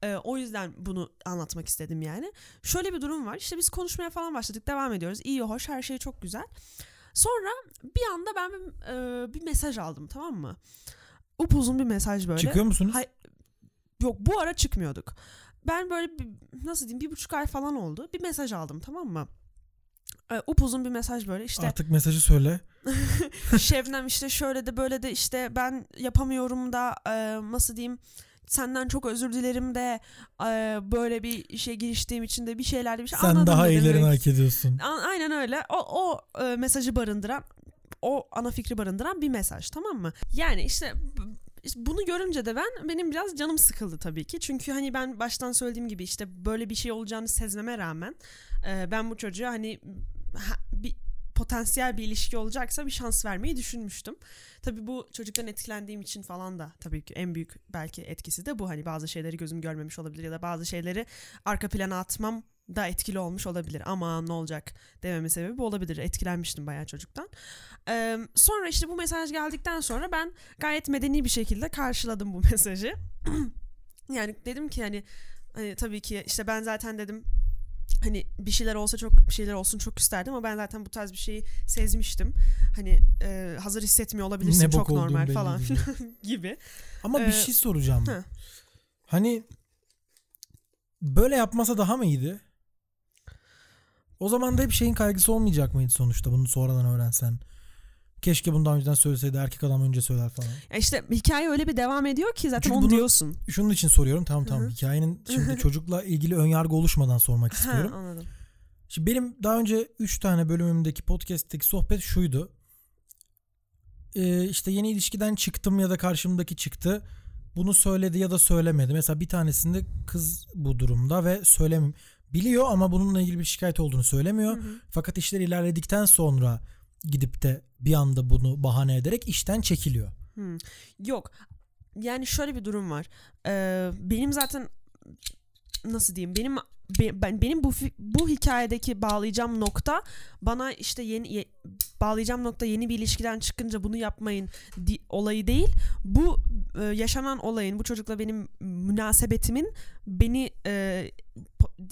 Ee, o yüzden bunu anlatmak istedim yani. Şöyle bir durum var. İşte biz konuşmaya falan başladık. Devam ediyoruz. İyi, hoş, her şey çok güzel. Sonra bir anda ben bir, e, bir mesaj aldım tamam mı? Upuzun bir mesaj böyle. Çıkıyor musunuz? Hay- Yok bu ara çıkmıyorduk. Ben böyle bir, nasıl diyeyim bir buçuk ay falan oldu. Bir mesaj aldım tamam mı? Upuzun bir mesaj böyle işte Artık mesajı söyle. Şebnem işte şöyle de böyle de işte ben yapamıyorum da e, nasıl diyeyim senden çok özür dilerim de e, böyle bir işe giriştiğim için de bir şeyler bir şey Sen anladın daha ne iyilerini hak ediyorsun. Aynen öyle. O, o e, mesajı barındıran, o ana fikri barındıran bir mesaj tamam mı? Yani işte bunu görünce de ben benim biraz canım sıkıldı tabii ki. Çünkü hani ben baştan söylediğim gibi işte böyle bir şey olacağını sezmeme rağmen e, ben bu çocuğa hani ha- bir potansiyel bir ilişki olacaksa bir şans vermeyi düşünmüştüm. Tabii bu çocuktan etkilendiğim için falan da tabii ki en büyük belki etkisi de bu. Hani bazı şeyleri gözüm görmemiş olabilir ya da bazı şeyleri arka plana atmam da etkili olmuş olabilir. Ama ne olacak dememe sebebi bu olabilir. Etkilenmiştim bayağı çocuktan. Ee, sonra işte bu mesaj geldikten sonra ben gayet medeni bir şekilde karşıladım bu mesajı. yani dedim ki hani, hani tabii ki işte ben zaten dedim hani bir şeyler olsa çok bir şeyler olsun çok isterdim ama ben zaten bu tarz bir şeyi sezmiştim. Hani e, hazır hissetmiyor olabilirsin Ne çok normal falan gibi. Ama bir Ee, şey soracağım. hı. Hani böyle yapmasa daha mı iyiydi? O zaman da hep şeyin kaygısı olmayacak mıydı sonuçta bunu sonradan öğrensen? Keşke bunu daha önceden söyleseydi erkek adam önce söyler falan. Ya işte hikaye öyle bir devam ediyor ki zaten Çünkü onu bunu- diyorsun. Şunun için soruyorum tamam tamam Hı hı. hikayenin şimdi çocukla ilgili önyargı oluşmadan sormak Ha, istiyorum. anladım. Şimdi benim daha önce 3 tane bölümümdeki podcast'teki sohbet şuydu. Ee, işte yeni ilişkiden çıktım ya da karşımdaki çıktı. Bunu söyledi ya da söylemedi. Mesela bir tanesinde kız bu durumda ve söylem biliyor ama bununla ilgili bir şikayet olduğunu söylemiyor. Hı hı. Fakat işler ilerledikten sonra gidip de bir anda bunu bahane ederek işten çekiliyor. Hmm. Yok. Yani şöyle bir durum var. Ee, benim zaten nasıl diyeyim? Benim be- ben benim bu bu hikayedeki bağlayacağım nokta bana işte yeni ye- bağlayacağım nokta yeni bir ilişkiden çıkınca bunu yapmayın di- olayı değil. Bu e, yaşanan olayın bu çocukla benim münasebetimin beni e,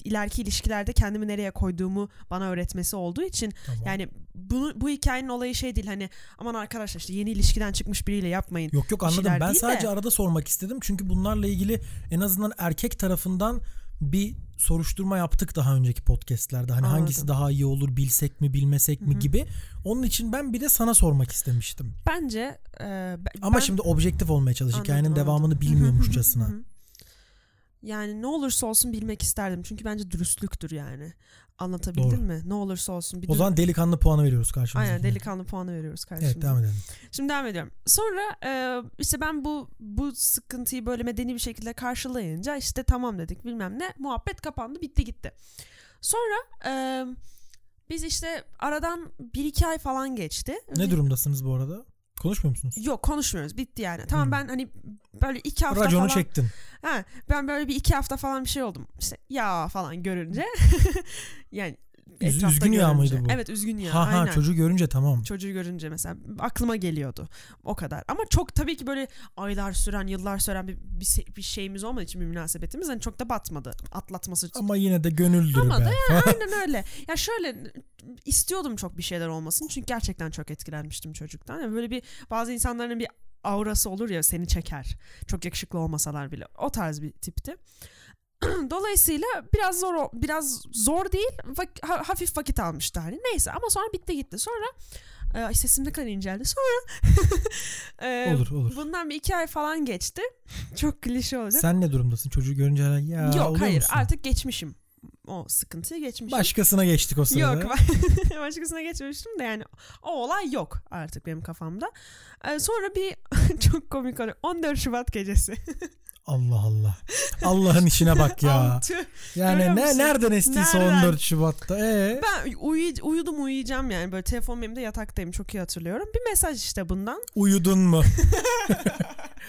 ileriki ilişkilerde kendimi nereye koyduğumu bana öğretmesi olduğu için Tamam. yani bunu bu hikayenin olayı şey değil hani aman arkadaşlar işte yeni ilişkiden çıkmış biriyle yapmayın. Yok yok anladım. Ben sadece de- arada sormak istedim. Çünkü bunlarla ilgili en azından erkek tarafından bir soruşturma yaptık daha önceki podcastlerde. Hani hangisi Anladım. daha iyi olur bilsek mi bilmesek mi Hı hı. gibi. Onun için ben bir de sana sormak istemiştim. Bence e, ben- Ama ben- şimdi objektif olmaya çalış. Hikayenin devamını bilmiyormuşçasına. Hı hı. Yani ne olursa olsun bilmek isterdim. Çünkü bence dürüstlüktür yani. Anlatabildim Doğru. mi? Ne olursa olsun. Bir o zaman delikanlı puanı veriyoruz karşımızdakine. Aynen delikanlı puanı veriyoruz karşımıza. Evet devam edelim. Şimdi devam ediyorum. Sonra e, işte ben bu bu sıkıntıyı böyle medeni bir şekilde karşılayınca işte tamam dedik bilmem ne muhabbet kapandı bitti gitti. Sonra e, biz işte aradan bir iki ay falan geçti. Ne durumdasınız bu arada? Konuşmuyor musunuz? Yok konuşmuyoruz bitti yani. Tamam Hmm. ben hani böyle iki hafta Raconu falan. çektin. Ha, ben böyle bir iki hafta falan bir şey oldum. İşte ya falan görünce. yani Üz- üzgün ya görünce. mıydı bu? Evet üzgün ya. ha ha aynen. çocuğu görünce tamam. Çocuğu görünce mesela aklıma geliyordu. O kadar. Ama çok tabii ki böyle aylar süren, yıllar süren bir, bir, bir şeyimiz olmadığı için bir münasebetimiz hani çok da batmadı. Atlatması Ama yine de gönüldür Ama be. da Aynen öyle. Ya şöyle istiyordum çok bir şeyler olmasın. Çünkü gerçekten çok etkilenmiştim çocuktan. Yani böyle bir bazı insanların bir aurası olur ya seni çeker. Çok yakışıklı olmasalar bile. O tarz bir tipti. Dolayısıyla biraz zor biraz zor değil vak- ha- hafif vakit almıştı hani neyse ama sonra bitti gitti sonra e, sesim ne kadar inceldi sonra e, olur olur. bundan bir iki ay falan geçti çok klişe olacak Sen ne durumdasın? Çocuğu görünce ya yok hayır musun? artık geçmişim o sıkıntıyı geçmişim Başkasına geçtik o sırada. Yok başkasına geçmemiştim de yani o olay yok artık benim kafamda. Ee, sonra bir çok komik olay 14 Şubat gecesi. Allah Allah. Allah'ın işine bak ya. Yani ne nereden estiyse Nereden? 14 Şubat'ta. Ee? Ben uyu- uyudum uyuyacağım yani böyle telefon benim de yataktayım çok iyi hatırlıyorum. Bir mesaj işte bundan. Uyudun mu?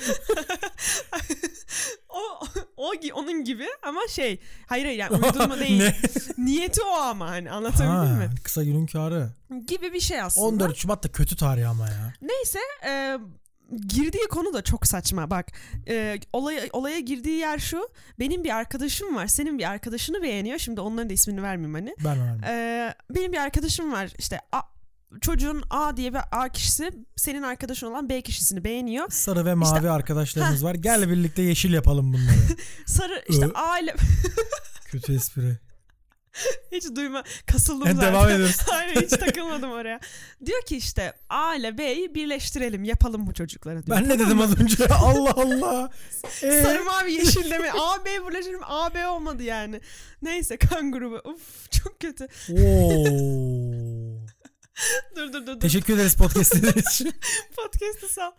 o, o onun gibi ama şey hayır hayır yani uyudun mu değil. Niyeti o ama hani anlatabildim Ha, mi? kısa günün kârı. Gibi bir şey aslında. 14 Şubat da kötü tarih ama ya. Neyse e, girdiği konu da çok saçma bak e, olaya, olaya girdiği yer şu benim bir arkadaşım var senin bir arkadaşını beğeniyor şimdi onların da ismini vermeyeyim hani Ben vermem. E, benim bir arkadaşım var işte A, çocuğun A diye bir A kişisi senin arkadaşın olan B kişisini beğeniyor Sarı ve mavi İşte- arkadaşlarımız var. Gel birlikte yeşil yapalım bunları. sarı işte Ö. A ile kötü espri. hiç duyma kasıldım Hadi zaten devam ediyoruz. Aynen hiç takılmadım oraya. Diyor ki işte A ile B'yi birleştirelim yapalım bu çocukları diyor. Ben ne dedim az önce? Allah Allah. Ee? Sarı mavi yeşil deme. A B birleştirelim A B olmadı yani. Neyse kan grubu. Uf çok kötü. Oo. Dur dur dur. Teşekkür ederiz podcast için. Podcast'ı sal.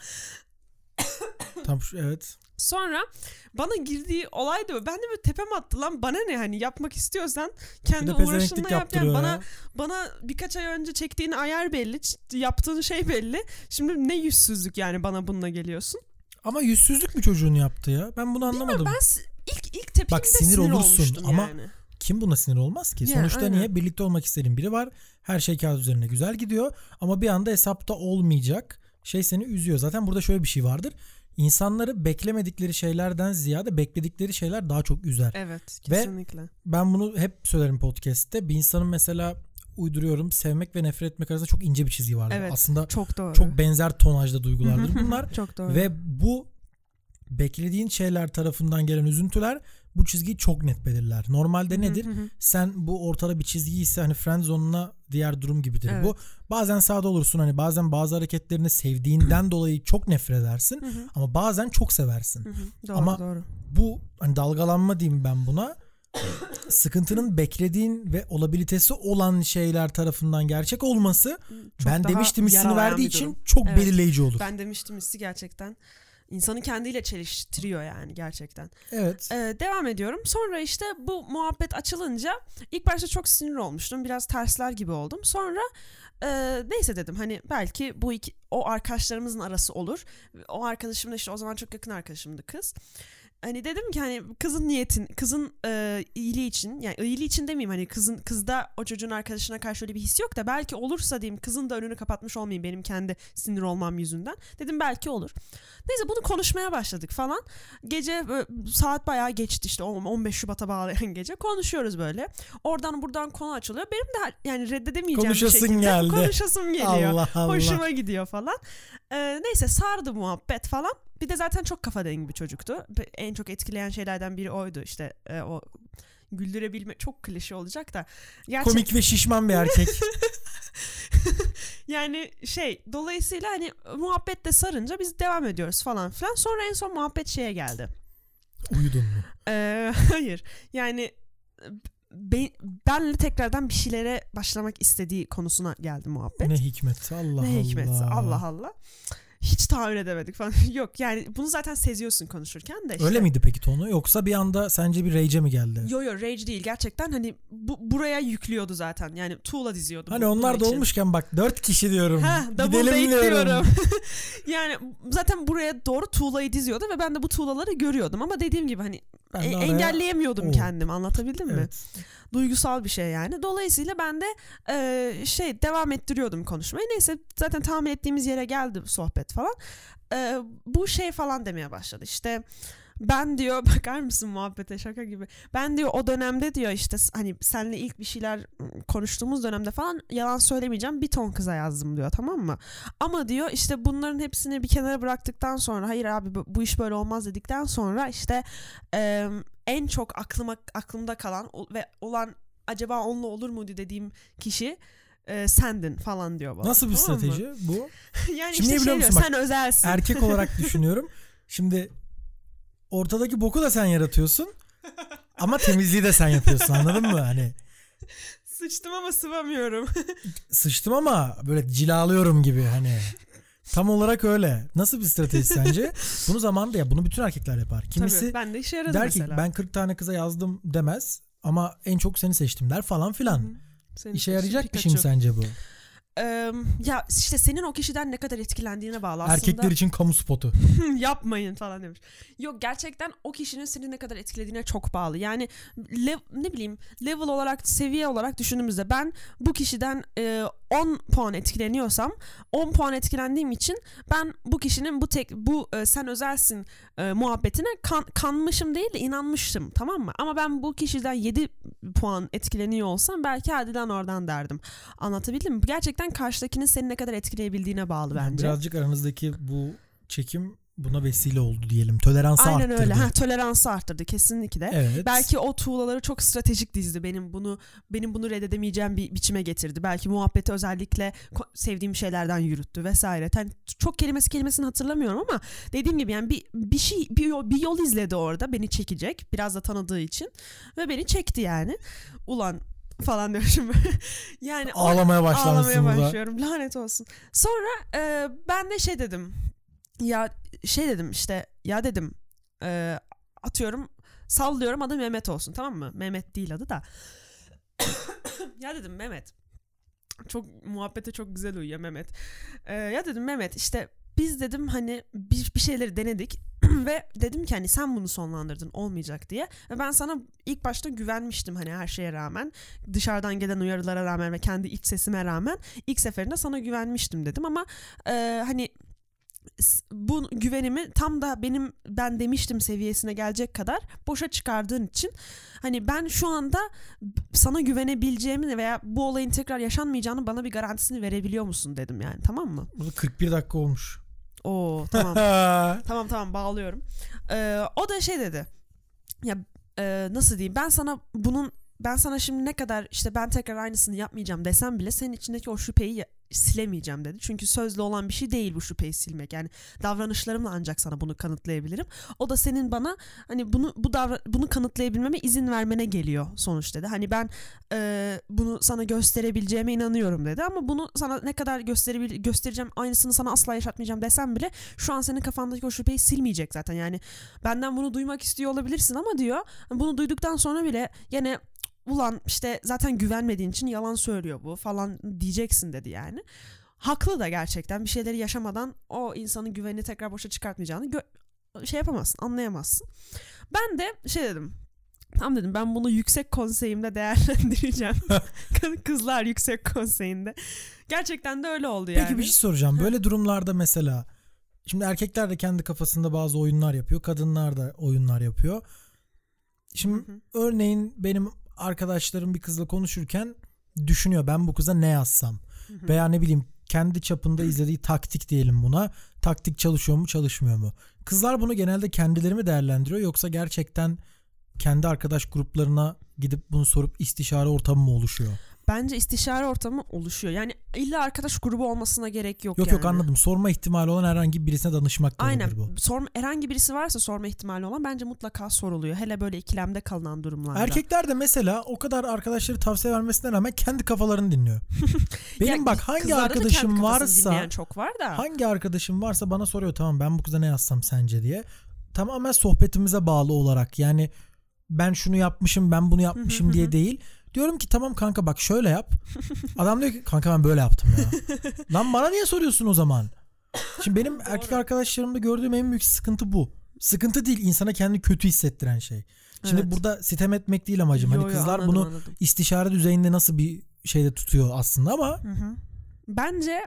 Tam şu, evet. Sonra bana girdiği olay da. Ben de böyle tepem attı lan bana ne hani yapmak istiyorsan kendi uğraşınla yap. Yani bana ya. bana birkaç ay önce çektiğin ayar belli, yaptığın şey belli. Şimdi ne yüzsüzlük yani bana bununla geliyorsun. Ama yüzsüzlük mü çocuğun yaptı ya? Ben bunu anlamadım. Ben s- ilk ilk tepkimde Bak, sinir sinir, olursun ama yani. Kim buna sinir olmaz ki? Ya, Sonuçta aynen. niye? Birlikte olmak istediğin biri var. Her şey kağıt üzerine güzel gidiyor. Ama bir anda hesapta olmayacak şey seni üzüyor. Zaten burada şöyle bir şey vardır. İnsanları beklemedikleri şeylerden ziyade bekledikleri şeyler daha çok üzer. Evet Ve- kesinlikle. Ben bunu hep söylerim podcast'te. Bir insanın mesela uyduruyorum sevmek ve nefret etmek arasında çok ince bir çizgi vardır. Evet. Aslında Çok doğru. çok benzer tonajda duygulardır bunlar. çok doğru. ve bu beklediğin şeyler tarafından gelen üzüntüler bu çizgiyi çok net belirler. Normalde nedir? Hı hı. Sen bu ortada bir çizgi ise hani friend zone'una diğer durum gibidir Evet. bu. Bazen sağda olursun hani bazen bazı hareketlerini sevdiğinden dolayı çok nefret edersin Hı ama bazen çok seversin. Doğru Ama- doğru. Bu hani dalgalanma diyeyim ben buna. Sıkıntının beklediğin ve olabilitesi olan şeyler tarafından gerçek olması Çok ben demiştim hissini verdiği için durum. çok Evet. belirleyici olur. Ben demiştim hissi gerçekten insanı kendiyle çeliştiriyor yani gerçekten. Evet. Ee, devam ediyorum. Sonra işte bu muhabbet açılınca ilk başta çok sinir olmuştum. Biraz tersler gibi oldum. Sonra e, neyse dedim hani belki bu iki, o arkadaşlarımızın arası olur. O arkadaşım da işte o zaman çok yakın arkadaşımdı kız. Hani dedim ki hani kızın niyetin, kızın e, iyiliği için yani iyiliği için demeyeyim hani kızın kızda o çocuğun arkadaşına karşı öyle bir his yok da belki olursa diyeyim kızın da önünü kapatmış olmayayım benim kendi sinir olmam yüzünden. Dedim belki olur. Neyse bunu konuşmaya başladık falan. Gece saat bayağı geçti işte on- 15 Şubat'a bağlayan gece konuşuyoruz böyle. Oradan buradan konu açılıyor. Benim de yani reddedemeyeceğim Konuşasın bir şekilde geldi. konuşasım geliyor. Allah Allah. Hoşuma gidiyor falan. Ee, neyse sardı muhabbet falan. Bir de zaten çok kafa dengi bir çocuktu. En çok etkileyen şeylerden biri oydu. İşte e, o güldürebilme çok klişe olacak da. Gerçek, Komik ve şişman bir erkek. yani şey dolayısıyla hani muhabbet de sarınca biz devam ediyoruz falan filan. Sonra en son muhabbet şeye geldi. Uyudun mu? Ee, hayır yani be, benle tekrardan bir şeylere başlamak istediği konusuna geldi muhabbet. Ne hikmet. Allah Ne Allah. hikmetse Allah Allah. Hiç tahammül edemedik falan. Yok yani bunu zaten seziyorsun konuşurken de işte. Öyle miydi peki tonu? Yoksa bir anda sence bir rage'e mi geldi? Yo yo rage değil gerçekten hani bu, buraya yüklüyordu zaten yani tuğla diziyordu. Hani onlar da için. olmuşken bak dört kişi diyorum. Ha, double date diyorum. diyorum. yani zaten buraya doğru tuğlayı diziyordu ve ben de bu tuğlaları görüyordum ama dediğim gibi hani Ben e- araya- engelleyemiyordum Oo. kendimi anlatabildim mi? Evet. duygusal bir şey yani. Dolayısıyla ben de e, şey devam ettiriyordum konuşmayı. Neyse zaten tahmin ettiğimiz yere geldi sohbet falan. E, bu şey falan demeye başladı. İşte ben diyor bakar mısın muhabbete şaka gibi. Ben diyor o dönemde diyor işte hani seninle ilk bir şeyler konuştuğumuz dönemde falan yalan söylemeyeceğim bir ton kıza yazdım diyor tamam mı? Ama diyor işte bunların hepsini bir kenara bıraktıktan sonra hayır abi bu, iş böyle olmaz dedikten sonra işte e, en çok aklıma aklımda kalan ve olan acaba onunla olur muydu dediğim kişi e, sendin falan diyor bana. Nasıl bir Tamam mı? strateji bu? yani Şimdi işte şey biliyor diyor musun? Bak, sen özelsin. Erkek olarak düşünüyorum. Şimdi ortadaki boku da sen yaratıyorsun. Ama temizliği de sen yapıyorsun anladın mı? Hani Sıçtım ama sıvamıyorum. sıçtım ama böyle cilalıyorum gibi hani. Tam olarak öyle. Nasıl bir strateji sence? Bunu zamanında ya bunu bütün erkekler yapar. Kimisi Tabii, ben de işe der mesela. ki ben 40 tane kıza yazdım demez ama en çok seni seçtim der falan filan. Senin İşe yarayacak bir Pikachu. şey mi sence bu? Eee, ya işte senin o kişiden ne kadar etkilendiğine bağlı aslında. Erkekler için kamu spotu. yapmayın falan demiş. Yok gerçekten o kişinin seni ne kadar etkilediğine çok bağlı. Yani lev- ne bileyim level olarak seviye olarak düşündüğümüzde ben bu kişiden e, 10 puan etkileniyorsam 10 puan etkilendiğim için ben bu kişinin bu tek bu e, sen özelsin e, muhabbetine kan, kanmışım değil de inanmıştım tamam mı? Ama ben bu kişiden 7 puan etkileniyor olsam belki hadi lan oradan derdim. Anlatabildim mi? Gerçekten karşıdakinin seni ne kadar etkileyebildiğine bağlı bence. birazcık aranızdaki bu çekim buna vesile oldu diyelim. Toleransı Aynen arttırdı. öyle. Ha, toleransı arttırdı kesinlikle. Evet. Belki o tuğlaları çok stratejik dizdi. Benim bunu benim bunu reddedemeyeceğim bir biçime getirdi. Belki muhabbeti özellikle sevdiğim şeylerden yürüttü vesaire. Yani çok kelimesi kelimesini hatırlamıyorum ama dediğim gibi yani bir bir şey bir yol, bir yol izledi orada beni çekecek. Biraz da tanıdığı için ve beni çekti yani. Ulan falan diyorum şimdi. yani ağlamaya başlamışsın Ağlamaya başlıyorum. Lanet olsun. Sonra e, ben de şey dedim. Ya şey dedim işte ya dedim e, atıyorum sallıyorum adı Mehmet olsun tamam mı? Mehmet değil adı da. ya dedim Mehmet. Çok muhabbete çok güzel uyuyor Mehmet. Ee, ya dedim Mehmet işte biz dedim hani bir, bir şeyleri denedik ve dedim ki hani sen bunu sonlandırdın olmayacak diye. Ve ben sana ilk başta güvenmiştim hani her şeye rağmen. Dışarıdan gelen uyarılara rağmen ve kendi iç sesime rağmen ilk seferinde sana güvenmiştim dedim ama e, hani bu güvenimi tam da benim ben demiştim seviyesine gelecek kadar boşa çıkardığın için hani ben şu anda sana güvenebileceğimi veya bu olayın tekrar yaşanmayacağını bana bir garantisini verebiliyor musun dedim yani tamam mı? Bu 41 dakika olmuş. Oo tamam. Tamam tamam bağlıyorum. Ee, o da şey dedi. Ya e, nasıl diyeyim ben sana bunun ben sana şimdi ne kadar işte ben tekrar aynısını yapmayacağım desem bile senin içindeki o şüpheyi silemeyeceğim dedi. Çünkü sözlü olan bir şey değil bu şüpheyi silmek. Yani davranışlarımla ancak sana bunu kanıtlayabilirim. O da senin bana hani bunu bu davra bunu kanıtlayabilmeme izin vermene geliyor sonuç dedi. Hani ben e, bunu sana gösterebileceğime inanıyorum dedi ama bunu sana ne kadar gösterebil göstereceğim aynısını sana asla yaşatmayacağım desem bile şu an senin kafandaki o şüpheyi silmeyecek zaten. Yani benden bunu duymak istiyor olabilirsin ama diyor bunu duyduktan sonra bile yine ulan işte zaten güvenmediğin için yalan söylüyor bu falan diyeceksin dedi yani. Haklı da gerçekten bir şeyleri yaşamadan o insanın güvenini tekrar boşa çıkartmayacağını gö- şey yapamazsın anlayamazsın. Ben de şey dedim Tamam dedim ben bunu yüksek konseyimde değerlendireceğim. Kızlar yüksek konseyinde. Gerçekten de öyle oldu yani. Peki bir şey soracağım. Böyle durumlarda mesela şimdi erkekler de kendi kafasında bazı oyunlar yapıyor. Kadınlar da oyunlar yapıyor. Şimdi Hı hı. örneğin benim arkadaşlarım bir kızla konuşurken düşünüyor ben bu kıza ne yazsam. Veya ne bileyim kendi çapında izlediği taktik diyelim buna. Taktik çalışıyor mu çalışmıyor mu? Kızlar bunu genelde kendileri mi değerlendiriyor yoksa gerçekten kendi arkadaş gruplarına gidip bunu sorup istişare ortamı mı oluşuyor? Bence istişare ortamı oluşuyor. Yani illa arkadaş grubu olmasına gerek yok Yok yani. yok anladım. Sorma ihtimali olan herhangi birisine danışmak da Aynen. bu. Sorma, herhangi birisi varsa sorma ihtimali olan bence mutlaka soruluyor. Hele böyle ikilemde kalınan durumlarda. Erkekler de mesela o kadar arkadaşları tavsiye vermesine rağmen kendi kafalarını dinliyor. Benim Ya, bak hangi arkadaşım varsa çok var da. hangi arkadaşım varsa bana soruyor tamam ben bu kıza ne yazsam sence diye. Tamamen sohbetimize bağlı olarak yani ben şunu yapmışım ben bunu yapmışım diye değil. Diyorum ki tamam kanka bak şöyle yap. Adam diyor ki kanka ben böyle yaptım ya. Lan bana niye soruyorsun o zaman? Şimdi benim erkek arkadaşlarımda gördüğüm en büyük sıkıntı bu. Sıkıntı değil insana kendini kötü hissettiren şey. Şimdi Evet. burada sitem etmek değil amacım. Yo, hani yo, kızlar anladım, bunu anladım. istişare düzeyinde nasıl bir şeyde tutuyor aslında ama Hı hı. Bence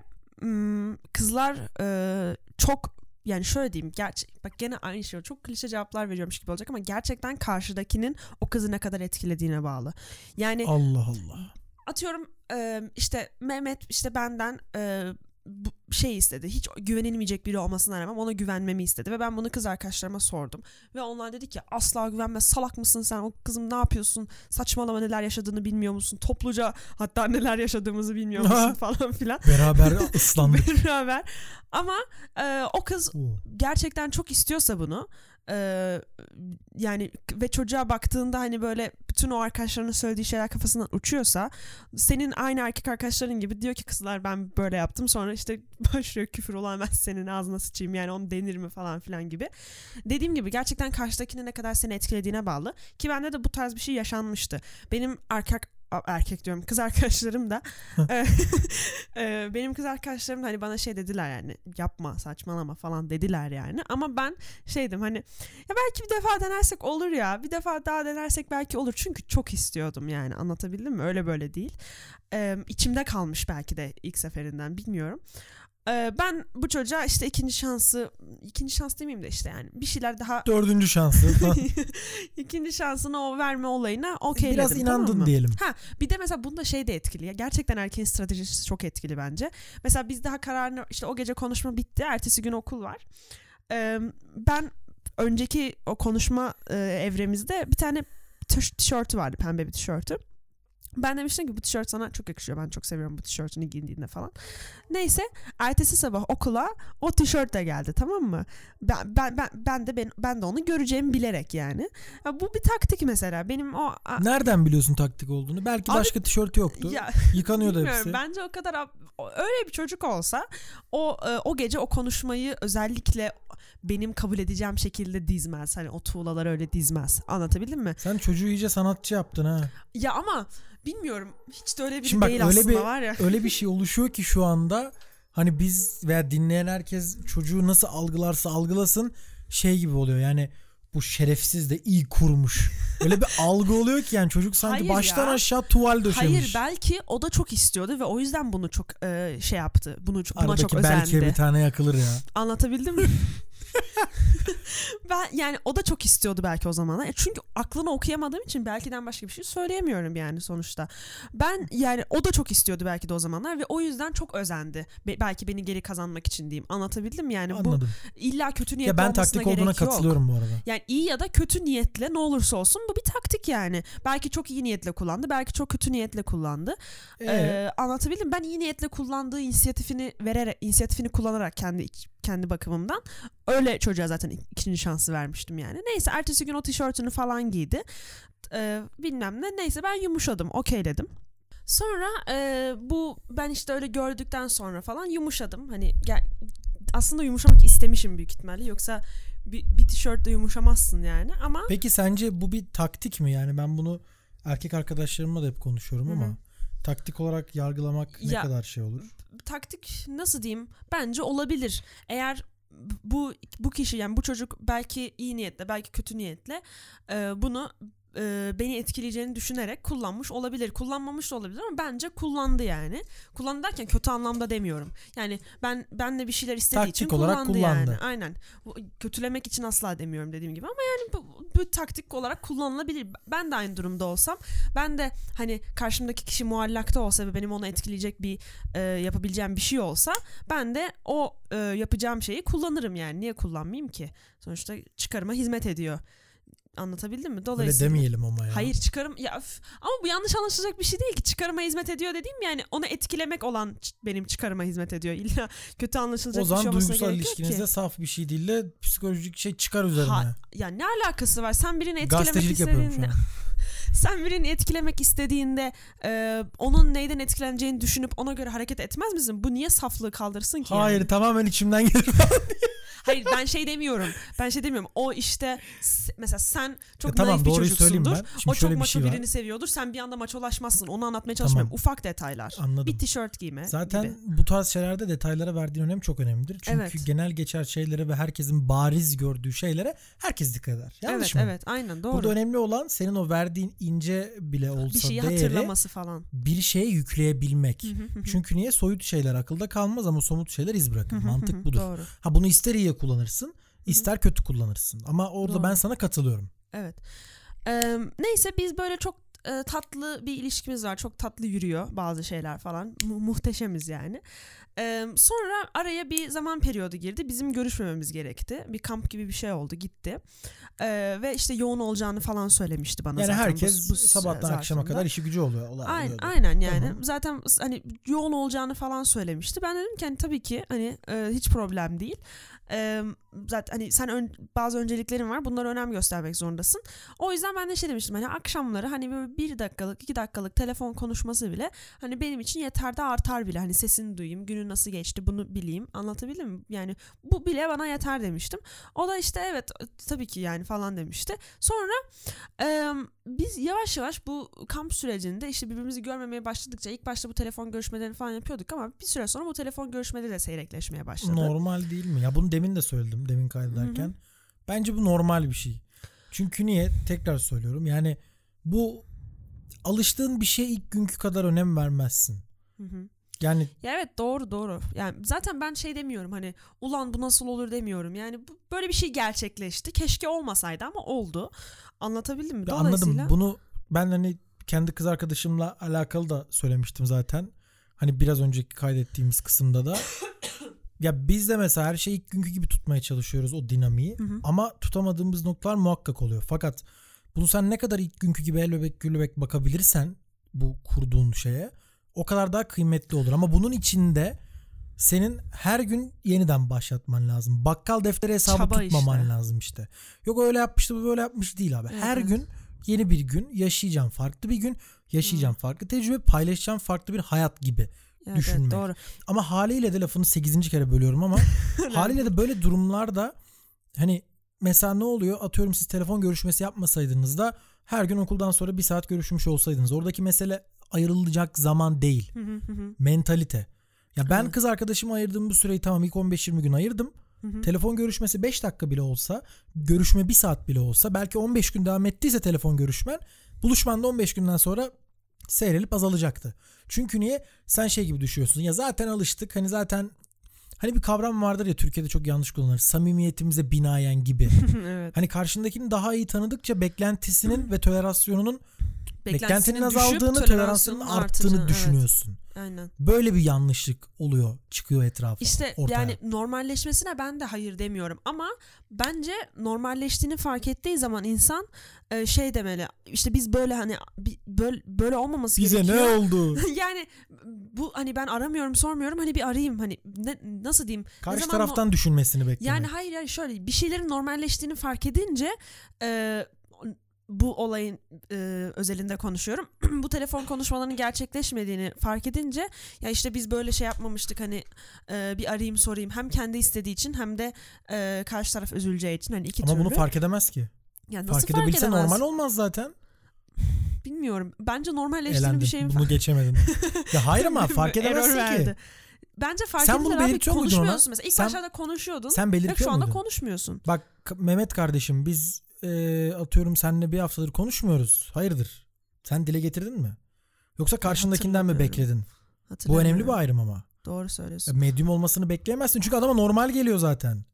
kızlar e, çok yani şöyle diyeyim gerçek bak gene aynı şey çok klişe cevaplar veriyormuş gibi olacak ama gerçekten karşıdakinin o kızı ne kadar etkilediğine bağlı. Yani Allah Allah. atıyorum e, işte Mehmet işte benden e, şey istedi. Hiç güvenilmeyecek biri olmasına rağmen ona güvenmemi istedi ve ben bunu kız arkadaşlarıma sordum. Ve onlar dedi ki asla güvenme salak mısın sen o kızım ne yapıyorsun saçmalama neler yaşadığını bilmiyor musun topluca hatta neler yaşadığımızı bilmiyor musun falan filan Beraber ıslandık. beraber ama e, o kız Oo. gerçekten çok istiyorsa bunu e, yani ve çocuğa baktığında hani böyle bütün o arkadaşlarının söylediği şeyler kafasından uçuyorsa senin aynı erkek arkadaşların gibi diyor ki kızlar ben böyle yaptım sonra işte başlıyor küfür olan ben senin ağzına sıçayım yani onu denir mi falan filan gibi. Dediğim gibi gerçekten karşıdakini ne kadar seni etkilediğine bağlı ki bende de bu tarz bir şey yaşanmıştı. Benim erkek erkek diyorum. Kız arkadaşlarım da. E, benim kız arkadaşlarım da hani bana şey dediler yani yapma saçmalama falan dediler yani. Ama ben şeydim hani ya belki bir defa denersek olur ya bir defa daha denersek belki olur. Çünkü çok istiyordum yani anlatabildim mi? Öyle böyle değil. E, içimde kalmış belki de ilk seferinden bilmiyorum Ben bu çocuğa işte ikinci şansı ikinci şans demeyeyim de işte yani bir şeyler daha Dördüncü şansı. ikinci şansını o verme olayına okeyledim Biraz tamam inandın mı? diyelim. Ha bir de mesela bunda şey de etkili. ya, Gerçekten erkeğin stratejisi çok etkili bence. Mesela biz daha kararını işte o gece konuşma bitti. Ertesi gün okul var. Ee, ben önceki o konuşma e, evremizde bir tane tiş- tişörtü vardı. Pembe bir tişörtü. Ben demiştim ki bu tişört sana çok yakışıyor. Ben çok seviyorum bu tişörtünü giydiğinde falan. Neyse ertesi sabah okula o tişört de geldi tamam mı? Ben ben ben, ben de ben, ben de onu göreceğimi bilerek yani. Ya bu bir taktik mesela. Benim o Nereden biliyorsun taktik olduğunu? Belki Abi- başka tişörtü yoktu. ya Yıkanıyordu hepsi. Bence o kadar öyle bir çocuk olsa o e, o gece o konuşmayı özellikle benim kabul edeceğim şekilde dizmez. Hani o tuğlalar öyle dizmez. Anlatabildim mi? Sen çocuğu iyice sanatçı yaptın ha. Ya ama bilmiyorum. Hiç de öyle biri Şimdi bak, değil öyle aslında bir- var ya. Öyle bir şey oluşuyor ki şu anda hani biz veya dinleyen herkes çocuğu nasıl algılarsa algılasın şey gibi oluyor. Yani bu şerefsiz de iyi kurmuş. Öyle bir algı oluyor ki yani çocuk sanki Hayır baştan ya. aşağı tuval döşemiş. Hayır belki o da çok istiyordu ve o yüzden bunu çok e, şey yaptı. Bunu buna Aradaki çok özendi. belki bir tane yakılır ya. Anlatabildim mi? ben yani o da çok istiyordu belki o zamanlar. E Çünkü aklını okuyamadığım için belkiden başka bir şey söyleyemiyorum yani sonuçta. Ben yani o da çok istiyordu belki de o zamanlar ve o yüzden çok özendi. Be- belki beni geri kazanmak için diyeyim. Anlatabildim mi? Yani Anladım. bu illa kötü niyetli Ya ben taktik olduğuna yok. katılıyorum bu arada. Yani iyi ya da kötü niyetle ne olursa olsun bu bir taktik yani. Belki çok iyi niyetle kullandı, belki çok kötü niyetle kullandı. Ee, Ee, anlatabildim. Ben iyi niyetle kullandığı inisiyatifini vererek, inisiyatifini kullanarak kendi kendi bakımımdan öyle çocuğa zaten ik- ikinci şansı vermiştim yani. Neyse ertesi gün o tişörtünü falan giydi. Ee, bilmem ne. Neyse ben yumuşadım, okeyledim. Sonra e, bu ben işte öyle gördükten sonra falan yumuşadım. Hani gel, aslında yumuşamak istemişim büyük ihtimalle. Yoksa bir, bir tişörtle yumuşamazsın yani. Ama Peki sence bu bir taktik mi? Yani ben bunu erkek arkadaşlarımla da hep konuşuyorum Hı ama taktik olarak yargılamak ne Ya- kadar şey olur? Taktik nasıl diyeyim bence olabilir. Eğer bu bu kişi yani bu çocuk belki iyi niyetle belki kötü niyetle e, bunu e, beni etkileyeceğini düşünerek kullanmış olabilir. Kullanmamış da olabilir ama bence kullandı yani. Kullandı derken kötü anlamda demiyorum. Yani ben benle bir şeyler istediği Taktik için olarak kullandı, kullandı. yani. Aynen. Bu, kötülemek için asla demiyorum dediğim gibi ama yani bu, bu taktik olarak kullanılabilir. Ben de aynı durumda olsam ben de hani karşımdaki kişi muallakta olsa ve benim onu etkileyecek bir e, yapabileceğim bir şey olsa ben de o e, yapacağım şeyi kullanırım yani. Niye kullanmayayım ki? Sonuçta çıkarıma hizmet ediyor. Anlatabildim mi? Öyle Dolayısıyla demeyelim ama ya. Hayır çıkarım ya üf. ama bu yanlış anlaşılacak bir şey değil ki çıkarıma hizmet ediyor dediğim yani onu etkilemek olan benim çıkarıma hizmet ediyor. İlla kötü anlaşılacak O bir şey zaman olmasına duygusal gerek yok ilişkinizde ki. saf bir şey değil de psikolojik şey çıkar üzerine. Ha, ya ne alakası var? Sen birini etkilemek Gazetecilik yapıyorum şu an. sen birini etkilemek istediğinde e, onun neyden etkileneceğini düşünüp ona göre hareket etmez misin? Bu niye saflığı kaldırsın ki? Hayır yani? tamamen içimden gelir. Hayır ben şey demiyorum. Ben şey demiyorum. O işte mesela sen çok Ya tamam, naif bir çocuksundur. O çok bir şey var. birini seviyordur. Sen bir anda maçolaşmazsın. Onu anlatmaya çalışmıyorum. Ufak detaylar. Anladım. Bir tişört giyme Zaten gibi. bu tarz şeylerde detaylara verdiğin önem çok önemlidir. Çünkü Evet. genel geçer şeylere ve herkesin bariz gördüğü şeylere herkes dikkat eder. Yanlış evet mı? evet aynen doğru. Burada önemli olan senin o verdiğin ince bile olsa bir şeyi değeri hatırlaması falan. bir şeye yükleyebilmek. Hı hı hı hı. Çünkü niye soyut şeyler akılda kalmaz ama somut şeyler iz bırakır. Mantık budur. Doğru. Ha bunu ister iyi kullanırsın, ister kötü kullanırsın. Ama orada Doğru. ben sana katılıyorum. Evet. Ee, neyse biz böyle çok e, tatlı bir ilişkimiz var. Çok tatlı yürüyor bazı şeyler falan. Mu- muhteşemiz yani. Ee, sonra araya bir zaman periyodu girdi. Bizim görüşmememiz gerekti. Bir kamp gibi bir şey oldu gitti. Ee, ve işte yoğun olacağını falan söylemişti bana Yani zaten. bu- herkes bu sabahtan akşama zarfında. kadar işi gücü oluyor. Olay Aynen, oluyordu. aynen yani Tamam. zaten hani yoğun olacağını falan söylemişti. Ben dedim ki hani tabii ki hani e, hiç problem değil. E, zaten hani sen ön- bazı önceliklerin var. Bunlara önem göstermek zorundasın. O yüzden ben de şey demiştim hani akşamları hani böyle bir dakikalık iki dakikalık telefon konuşması bile hani benim için yeter de artar bile. Hani sesini duyayım günü nasıl geçti bunu bileyim anlatabildim mi? Yani bu bile bana yeter demiştim. O da işte evet tabii ki yani falan demişti. Sonra e, biz yavaş yavaş bu kamp sürecinde işte birbirimizi görmemeye başladıkça ilk başta bu telefon görüşmelerini falan yapıyorduk ama bir süre sonra bu telefon görüşmeleri de seyrekleşmeye başladı. Normal değil mi? Ya bunu demin de söyledim demin kaydederken. Hı hı. Bence bu normal bir şey. Çünkü niye? Tekrar söylüyorum. Yani bu alıştığın bir şeye ilk günkü kadar önem vermezsin. Hı hı. Yani Ya evet doğru doğru. Yani zaten ben şey demiyorum hani ulan bu nasıl olur demiyorum. Yani bu, böyle bir şey gerçekleşti. Keşke olmasaydı ama oldu. Anlatabildim mi? Dolayısıyla anladım. Bunu ben hani kendi kız arkadaşımla alakalı da söylemiştim zaten. Hani biraz önceki kaydettiğimiz kısımda da. ya biz de mesela her şeyi ilk günkü gibi tutmaya çalışıyoruz o dinamiği. Hı hı. Ama tutamadığımız noktalar muhakkak oluyor. Fakat bunu sen ne kadar ilk günkü gibi el bebek gül bebek bakabilirsen bu kurduğun şeye o kadar daha kıymetli olur. Ama bunun içinde senin her gün yeniden başlatman lazım. Bakkal defteri hesabı Çaba tutmaman işte. lazım işte. Yok öyle yapmıştı bu böyle yapmış değil abi. Evet, her evet. gün yeni bir gün yaşayacağım farklı bir gün yaşayacağım Hmm. farklı tecrübe paylaşacağım farklı bir hayat gibi. Evet, evet, Düşünmek. doğru. Ama haliyle de lafını 8. kere bölüyorum ama haliyle de böyle durumlarda hani mesela ne oluyor atıyorum siz telefon görüşmesi yapmasaydınız da her gün okuldan sonra bir saat görüşmüş olsaydınız. Oradaki mesele ayrılacak zaman değil. Hı hı hı hı. Mentalite. Ya ben kız arkadaşıma ayırdığım bu süreyi tamam ilk 15-20 gün ayırdım. Telefon görüşmesi 5 dakika bile olsa, görüşme 1 saat bile olsa, belki 15 gün devam ettiyse telefon görüşmen, buluşman da 15 günden sonra seyrelip azalacaktı. Çünkü niye? Sen şey gibi düşünüyorsun. Ya zaten alıştık. Hani zaten hani bir kavram vardır ya Türkiye'de çok yanlış kullanılır. Samimiyetimize binaen gibi. evet. Hani karşındakini daha iyi tanıdıkça beklentisinin ve tolerasyonunun beklentinin Beklentisinin düşüp azaldığını, tolerasyonun arttığını artacağını, evet. düşünüyorsun. Aynen. Böyle bir yanlışlık oluyor, çıkıyor etrafa. İşte ortaya. yani normalleşmesine ben de hayır demiyorum ama bence normalleştiğini fark ettiği zaman insan e, şey demeli. İşte biz böyle hani böyle böyle olmaması bize ne gerekiyor. oldu? yani bu hani ben aramıyorum sormuyorum hani bir arayayım hani ne, nasıl diyeyim ne Karşı zaman taraftan düşünmesini beklemek. yani hayır hayır şöyle bir şeylerin normalleştiğini fark edince e, bu olayın e, özelinde konuşuyorum. bu telefon konuşmalarının gerçekleşmediğini fark edince ya işte biz böyle şey yapmamıştık hani e, bir arayayım sorayım hem kendi istediği için hem de e, karşı taraf üzüleceği için hani iki Ama türlü. bunu fark edemez ki. ya nasıl fark fark, edebilse edemez? normal olmaz zaten. Bilmiyorum. Bence normalleştiğini bir şeyin Bunu geçemedin. ya hayır ama fark edemezsin ki. verdi. Bence fark Sen bunu edilir abi. belirtiyor muydun ona? mesela. İlk Sen- başlarda konuşuyordun. Sen belirtiyor şu anda muydun? konuşmuyorsun. Bak Mehmet kardeşim biz e, atıyorum seninle bir haftadır konuşmuyoruz. Hayırdır? Sen dile getirdin mi? Yoksa karşındakinden mi bekledin? Bu önemli bir ayrım ama. Doğru E, söylüyorsun. Medyum olmasını bekleyemezsin. Çünkü adama normal geliyor zaten.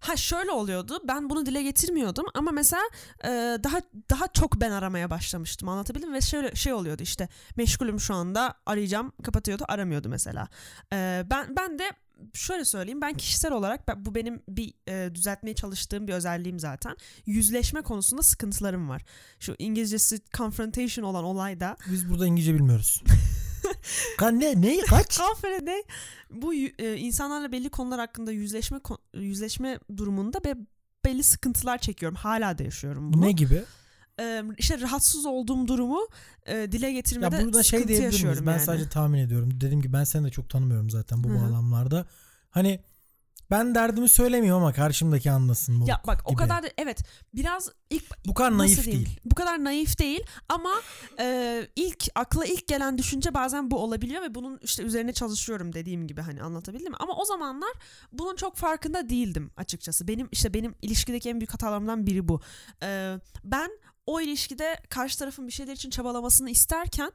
Ha şöyle oluyordu. Ben bunu dile getirmiyordum ama mesela e, daha daha çok ben aramaya başlamıştım. Anlatabildim ve şöyle şey oluyordu işte. Meşgulüm şu anda. Arayacağım. Kapatıyordu. Aramıyordu mesela. E, ben ben de şöyle söyleyeyim ben kişisel olarak ben- bu benim bir e, düzeltmeye çalıştığım bir özelliğim zaten. Yüzleşme konusunda sıkıntılarım var. Şu İngilizcesi confrontation olan olayda Biz burada İngilizce bilmiyoruz. Ka- ne? Neyi? Kaç? Kafede bu y- e, insanlarla belli konular hakkında yüzleşme yüzleşme durumunda be, belli sıkıntılar çekiyorum. Hala da yaşıyorum bunu. ne gibi? E, işte rahatsız olduğum durumu e, dile Ya getirmede burada şey diyebilir miyiz? Ben yani. sadece tahmin ediyorum. Dediğim gibi ben seni de çok tanımıyorum zaten bu bağlamlarda. Hani ben derdimi söylemiyorum ama karşımdaki anlasın bu. Ya bak o gibi. kadar da evet biraz ilk bu kadar naif diyeyim, değil. Bu kadar naif değil ama e, ilk akla ilk gelen düşünce bazen bu olabiliyor ve bunun işte üzerine çalışıyorum dediğim gibi hani anlatabildim mi? Ama o zamanlar bunun çok farkında değildim açıkçası. Benim işte benim ilişkideki en büyük hatalarımdan biri bu. E, ben o ilişkide karşı tarafın bir şeyler için çabalamasını isterken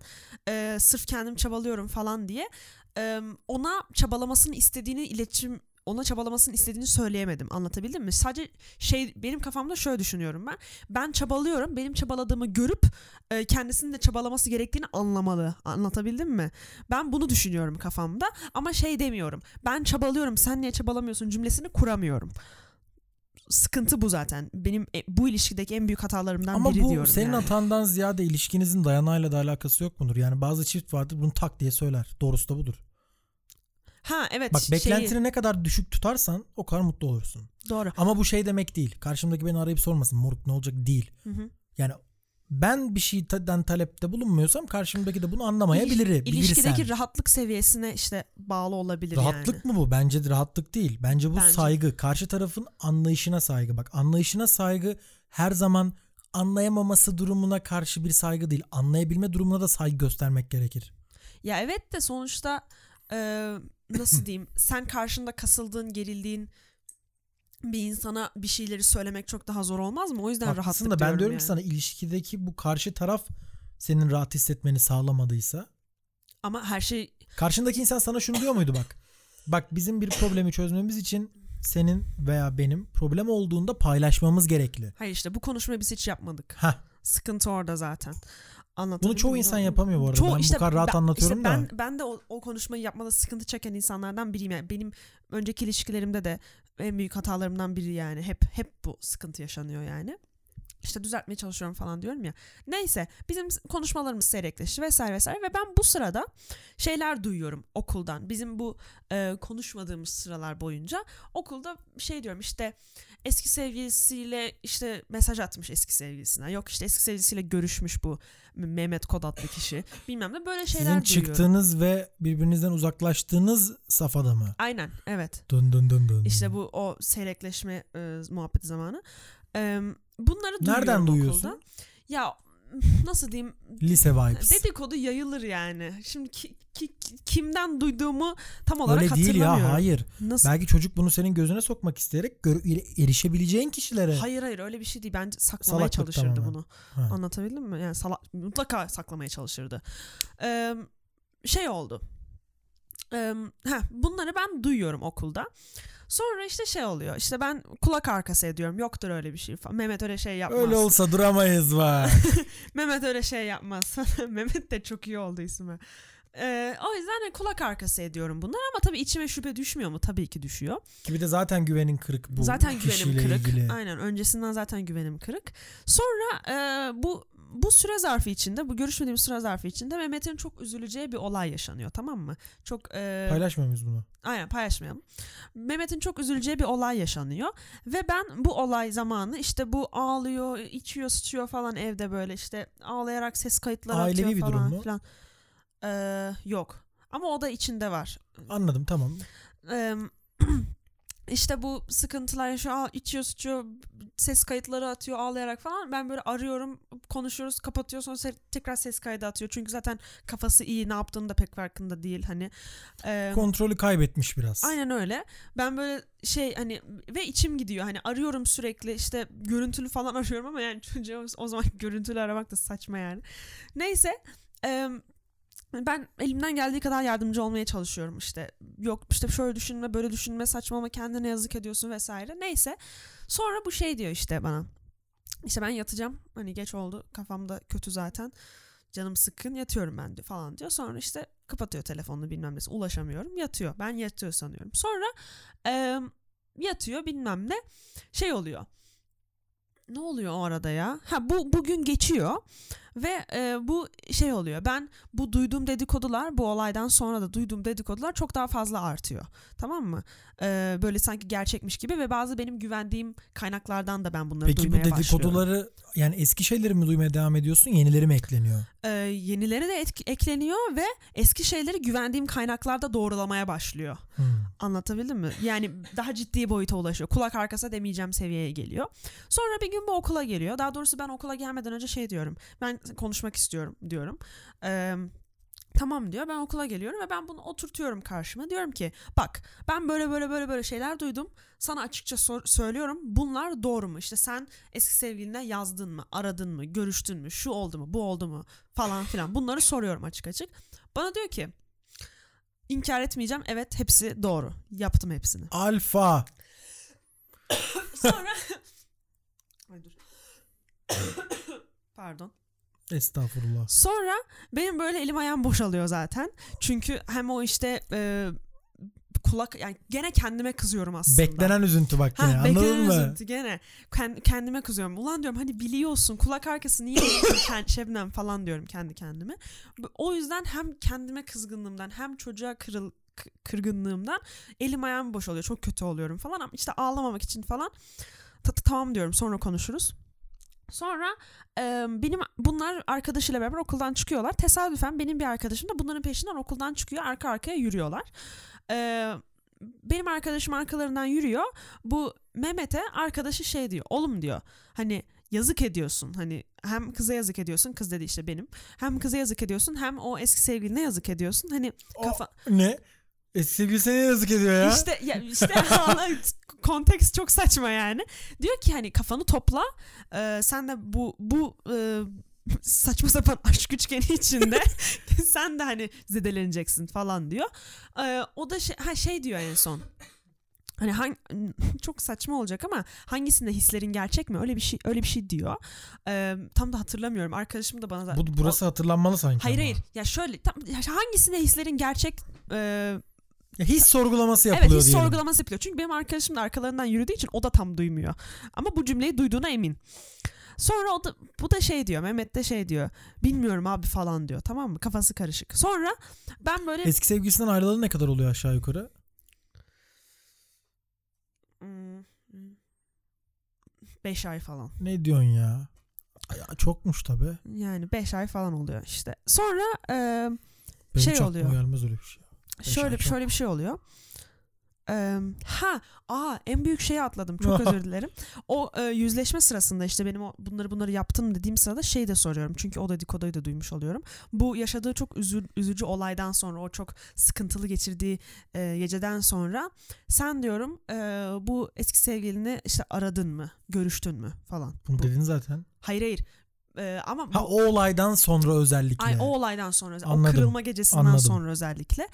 e, sırf kendim çabalıyorum falan diye e, ona çabalamasını istediğini iletişim ona çabalamasını istediğini söyleyemedim. Anlatabildim mi? Sadece şey benim kafamda şöyle düşünüyorum ben. Ben çabalıyorum. Benim çabaladığımı görüp e, kendisinin de çabalaması gerektiğini anlamalı. Anlatabildim mi? Ben bunu düşünüyorum kafamda ama şey demiyorum. Ben çabalıyorum. Sen niye çabalamıyorsun cümlesini kuramıyorum. Sıkıntı bu zaten. Benim e, bu ilişkideki en büyük hatalarımdan Ama biri bu diyorum senin yani. hatandan ziyade ilişkinizin dayanağıyla da alakası yok mudur? Yani bazı çift vardır bunu tak diye söyler. Doğrusu da budur. Ha evet Bak şeyi- beklentini ne kadar düşük tutarsan o kadar mutlu olursun. doğru. Ama bu şey demek değil. Karşımdaki beni arayıp sormasın. Moruk ne olacak değil. Hı hı. Yani ben bir şeyden talepte bulunmuyorsam karşımdaki de bunu anlamayabilir. Bilirsen. İlişkideki rahatlık seviyesine işte bağlı olabilir Rahatlık yani. mı bu? Bence de rahatlık değil. Bence bu Bence. saygı. Karşı tarafın anlayışına saygı. Bak anlayışına saygı her zaman anlayamaması durumuna karşı bir saygı değil. Anlayabilme durumuna da saygı göstermek gerekir. Ya evet de sonuçta e, nasıl diyeyim sen karşında kasıldığın gerildiğin bir insana bir şeyleri söylemek çok daha zor olmaz mı? O yüzden Haklısın rahatlık da ben diyorum diyorum yani. ki sana ilişkideki bu karşı taraf senin rahat hissetmeni sağlamadıysa Ama her şey karşındaki insan sana şunu diyor muydu bak. Bak bizim bir problemi çözmemiz için senin veya benim problem olduğunda paylaşmamız gerekli. hayır işte bu konuşmayı biz hiç yapmadık. Hah. Sıkıntı orada zaten. Anlatabildim Bunu çoğu mi? insan yapamıyor bu arada. Çoğu- ben işte bu kadar rahat ben- anlatıyorum işte da. ben, ben de o, o konuşmayı yapmada sıkıntı çeken insanlardan biriyim. Yani benim önceki ilişkilerimde de en büyük hatalarımdan biri yani. Hep hep bu sıkıntı yaşanıyor yani. İşte düzeltmeye çalışıyorum falan diyorum ya. Neyse bizim konuşmalarımız seyrekleşti vesaire vesaire ve ben bu sırada şeyler duyuyorum okuldan. Bizim bu e, konuşmadığımız sıralar boyunca okulda şey diyorum işte eski sevgilisiyle işte mesaj atmış eski sevgilisine. Yok işte eski sevgilisiyle görüşmüş bu Mehmet Kod adlı kişi. Bilmem ne böyle şeyler Sizin duyuyorum. çıktığınız ve birbirinizden uzaklaştığınız safhada mı? Aynen evet. Dın dın dın dın. İşte bu o seyrekleşme e, muhabbeti zamanı. E, bunları duyuyorum Nereden duyuyorsun? okulda. Ya nasıl diyeyim Lise vibes. dedikodu yayılır yani. Şimdi ki, ki- kimden duyduğumu tam olarak Öyle değil hatırlamıyorum. ya hayır. Nasıl? Belki çocuk bunu senin gözüne sokmak isteyerek gör- erişebileceğin kişilere. Hayır hayır öyle bir şey değil. Bence saklamaya Salaklık çalışırdı tamamen. bunu. Ha. Anlatabildim mi? Yani sala- mutlaka saklamaya çalışırdı. Ee, şey oldu. Ee, heh, bunları ben duyuyorum okulda. Sonra işte şey oluyor. İşte ben kulak arkası ediyorum. Yoktur öyle bir şey falan. Mehmet öyle şey yapmaz. Öyle olsa duramayız var. Mehmet öyle şey yapmaz. Mehmet de çok iyi oldu ismi. Ee, o yüzden hani kulak arkası ediyorum bunlar ama tabii içime şüphe düşmüyor mu? Tabii ki düşüyor. Ki bir de zaten güvenin kırık bu zaten güvenim kırık. ilgili. Aynen öncesinden zaten güvenim kırık. Sonra e, bu bu süre zarfı içinde, bu görüşmediğim süre zarfı içinde Mehmet'in çok üzüleceği bir olay yaşanıyor tamam mı? Çok e, Paylaşmıyor muyuz bunu? Aynen paylaşmayalım. Mehmet'in çok üzüleceği bir olay yaşanıyor ve ben bu olay zamanı işte bu ağlıyor, içiyor, sıçıyor falan evde böyle işte ağlayarak ses kayıtları Ailevi atıyor bir falan durum mu? filan. Ee, yok. Ama o da içinde var. Anladım tamam. Ee, işte bu sıkıntılar yaşıyor, içiyor, sıçıyor, ses kayıtları atıyor ağlayarak falan. Ben böyle arıyorum, konuşuyoruz, kapatıyor sonra tekrar ses kaydı atıyor. Çünkü zaten kafası iyi, ne yaptığını da pek farkında değil hani. Ee, Kontrolü kaybetmiş biraz. Aynen öyle. Ben böyle şey hani ve içim gidiyor. Hani arıyorum sürekli işte görüntülü falan arıyorum ama yani çocuğa o zaman görüntülü aramak da saçma yani. Neyse. eee, ben elimden geldiği kadar yardımcı olmaya çalışıyorum işte. Yok işte şöyle düşünme böyle düşünme saçmalama kendine yazık ediyorsun vesaire. Neyse. Sonra bu şey diyor işte bana. İşte ben yatacağım. Hani geç oldu. Kafamda kötü zaten. Canım sıkkın yatıyorum ben diyor falan diyor. Sonra işte kapatıyor telefonunu bilmem nesi. Ulaşamıyorum. Yatıyor. Ben yatıyor sanıyorum. Sonra eee, yatıyor bilmem ne. Şey oluyor. Ne oluyor o arada ya? Ha bu bugün geçiyor ve e, bu şey oluyor. Ben bu duyduğum dedikodular bu olaydan sonra da duyduğum dedikodular çok daha fazla artıyor. Tamam mı? E, böyle sanki gerçekmiş gibi ve bazı benim güvendiğim kaynaklardan da ben bunları Peki bu duymaya başlıyorum. dedikoduları yani eski şeyleri mi duymaya devam ediyorsun yenileri mi ekleniyor? e, yenileri de etk- ekleniyor ve eski şeyleri güvendiğim kaynaklarda doğrulamaya başlıyor. Hmm. Anlatabildim mi? Yani daha ciddi boyuta ulaşıyor. Kulak arkası demeyeceğim seviyeye geliyor. Sonra bir gün bu okula geliyor. Daha doğrusu ben okula gelmeden önce şey diyorum. Ben konuşmak istiyorum diyorum. Eee Tamam diyor. Ben okula geliyorum ve ben bunu oturtuyorum karşıma. Diyorum ki bak ben böyle böyle böyle böyle şeyler duydum. Sana açıkça sor- söylüyorum. Bunlar doğru mu? İşte sen eski sevgiline yazdın mı? Aradın mı? Görüştün mü? Şu oldu mu? Bu oldu mu? Falan filan. Bunları soruyorum açık açık. Bana diyor ki inkar etmeyeceğim. Evet hepsi doğru. Yaptım hepsini. Alfa. Sonra Ay dur. Pardon. Estağfurullah. Sonra benim böyle elim ayağım boşalıyor zaten. Çünkü hem o işte e, kulak yani gene kendime kızıyorum aslında. Beklenen üzüntü bak Ha, yine anladın beklenen mı? üzüntü gene. Ken- kendime kızıyorum. Ulan diyorum hani biliyorsun kulak arkası niye Şebnem falan diyorum kendi kendime. O yüzden hem kendime kızgınlığımdan hem çocuğa kırıl kırgınlığımdan elim ayağım boş oluyor. Çok kötü oluyorum falan ama işte ağlamamak için falan "Ta- ta- tamam diyorum sonra konuşuruz. Sonra e, benim bunlar arkadaşıyla beraber okuldan çıkıyorlar. Tesadüfen benim bir arkadaşım da bunların peşinden okuldan çıkıyor. Arka arkaya yürüyorlar. E, benim arkadaşım arkalarından yürüyor. Bu Mehmet'e arkadaşı şey diyor. Oğlum diyor. Hani yazık ediyorsun. Hani hem kıza yazık ediyorsun. Kız dedi işte benim. Hem kıza yazık ediyorsun hem o eski sevgiline yazık ediyorsun. Hani O- kafa Ne? E, sevgilisine yazık ediyor ya. işte ya işte konteks çok saçma yani. Diyor ki hani kafanı topla. e, sen de bu bu e, saçma sapan aşk üçgeni içinde sen de hani zedeleneceksin falan diyor. E, o da şey, ha, şey diyor en son. Hani hang, çok saçma olacak ama hangisinde hislerin gerçek mi? Öyle bir şey öyle bir şey diyor. E, tam da hatırlamıyorum. Arkadaşım da bana Bu, burası hatırlanmalı sanki Hayır ama. hayır. Ya şöyle tam, ya hangisinde hislerin gerçek e, Ya his sorgulaması yapılıyor Evet his diyelim. sorgulaması yapılıyor. Çünkü benim arkadaşım da arkalarından yürüdüğü için o da tam duymuyor. Ama bu cümleyi duyduğuna emin. Sonra o da bu da şey diyor. Mehmet de şey diyor. Bilmiyorum abi falan diyor. Tamam mı? Kafası karışık. Sonra ben böyle Eski sevgilisinden ayrılalı ne kadar oluyor aşağı yukarı? Hmm, beş ay falan. Ne diyorsun ya? Ya çokmuş tabi. Yani 5 ay falan oluyor işte. Sonra e, Benim Şey oluyor. gelmez öyle bir şey. Şöyle çok. şöyle bir şey oluyor. Ha, aa en büyük şeyi atladım. Çok özür dilerim. O e, yüzleşme sırasında işte benim o, bunları bunları yaptım dediğim sırada şey de soruyorum. Çünkü o dedikoduyu da duymuş oluyorum. Bu yaşadığı çok üzü- üzücü olaydan sonra o çok sıkıntılı geçirdiği e, geceden sonra sen diyorum e, bu eski sevgilini işte aradın mı? Görüştün mü falan. Bunu Bu- dedin zaten. Hayır hayır. E, ama Ha bu- o olaydan sonra özellikle. Ay, o olaydan sonra özel- o Anladım, kırılma gecesinden anladım. sonra özellikle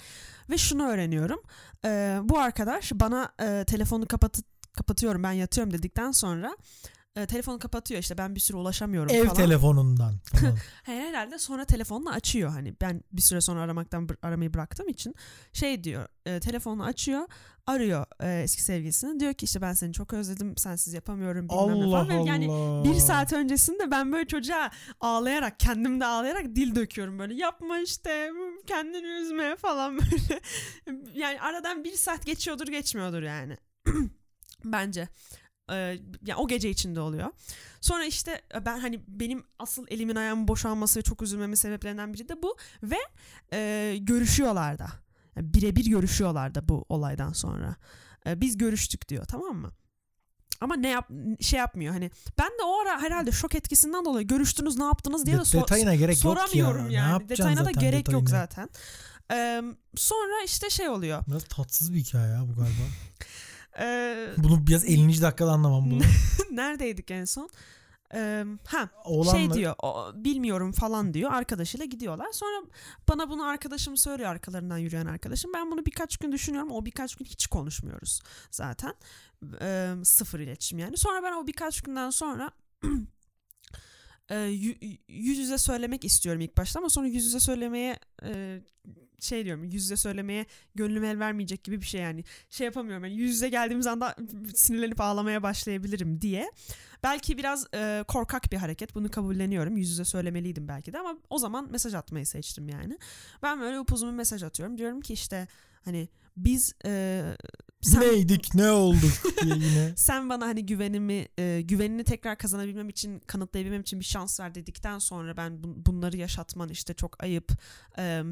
ve şunu öğreniyorum Ee, bu arkadaş bana e, telefonu kapat kapatıyorum ben yatıyorum dedikten sonra e, telefonu kapatıyor işte ben bir süre ulaşamıyorum Ev falan. telefonundan. Hayır, herhalde sonra telefonunu açıyor hani ben bir süre sonra aramaktan aramayı bıraktığım için şey diyor e, telefonunu açıyor arıyor e, eski sevgilisini diyor ki işte ben seni çok özledim sensiz yapamıyorum bilmem ne Allah falan. Ve Allah. Yani bir saat öncesinde ben böyle çocuğa ağlayarak kendimde ağlayarak dil döküyorum böyle yapma işte kendini üzme falan böyle. Yani aradan bir saat geçiyordur geçmiyordur yani. Bence. Ee, yani o gece içinde oluyor. Sonra işte ben hani benim asıl elimin ayağımın boşalması ve çok üzülmemin sebeplerinden biri de bu ve e, görüşüyorlar da. Yani birebir görüşüyorlar da bu olaydan sonra. E, biz görüştük diyor tamam mı? Ama ne yap şey yapmıyor hani ben de o ara herhalde şok etkisinden dolayı görüştünüz ne yaptınız diye de De- so- detayına gerek yok ya. soramıyorum Ne yani. Detayına da gerek yok detayına? zaten. Ee, sonra işte şey oluyor. Biraz tatsız bir hikaye ya bu galiba. Ee, Bunu biraz 50. dakikada anlamam bunu. neredeydik en son? Ee, ha Oğlanla şey diyor o, bilmiyorum falan diyor arkadaşıyla gidiyorlar sonra bana bunu arkadaşım söylüyor arkalarından yürüyen arkadaşım ben bunu birkaç gün düşünüyorum o birkaç gün hiç konuşmuyoruz zaten Ee, sıfır iletişim yani sonra ben o birkaç günden sonra e, yü- yüz yüze söylemek istiyorum ilk başta ama sonra yüz yüze söylemeye e, şey diyorum yüz yüze söylemeye gönlüm el vermeyecek gibi bir şey yani. Şey yapamıyorum yani yüz yüze geldiğimiz anda sinirlenip ağlamaya başlayabilirim diye. Belki biraz e, korkak bir hareket bunu kabulleniyorum. Yüz yüze söylemeliydim belki de ama o zaman mesaj atmayı seçtim yani. Ben böyle upuzun mesaj atıyorum. Diyorum ki işte hani biz e, sen, neydik ne olduk diye yine. sen bana hani güvenimi e, güvenini tekrar kazanabilmem için kanıtlayabilmem için bir şans ver dedikten sonra ben bun- bunları yaşatman işte çok ayıp E,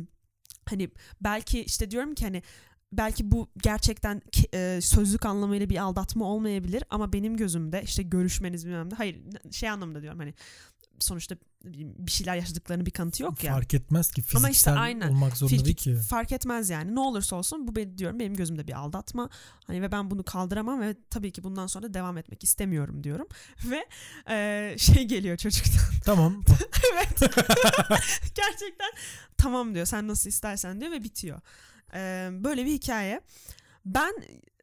hani belki işte diyorum ki hani belki bu gerçekten e, sözlük anlamıyla bir aldatma olmayabilir ama benim gözümde işte görüşmeniz bilmem ne hayır şey anlamında diyorum hani sonuçta bir şeyler yaşadıklarını bir kanıtı yok ya. Fark etmez ki fiziksel Ama işte aynen. olmak zorunda Fil- değil ki. Fark etmez yani. Ne olursa olsun bu benim diyorum benim gözümde bir aldatma. Hani ve ben bunu kaldıramam ve tabii ki bundan sonra devam etmek istemiyorum diyorum. Ve e, şey geliyor çocuktan. Tamam. evet. Gerçekten tamam diyor. Sen nasıl istersen diyor ve bitiyor. E, böyle bir hikaye. Ben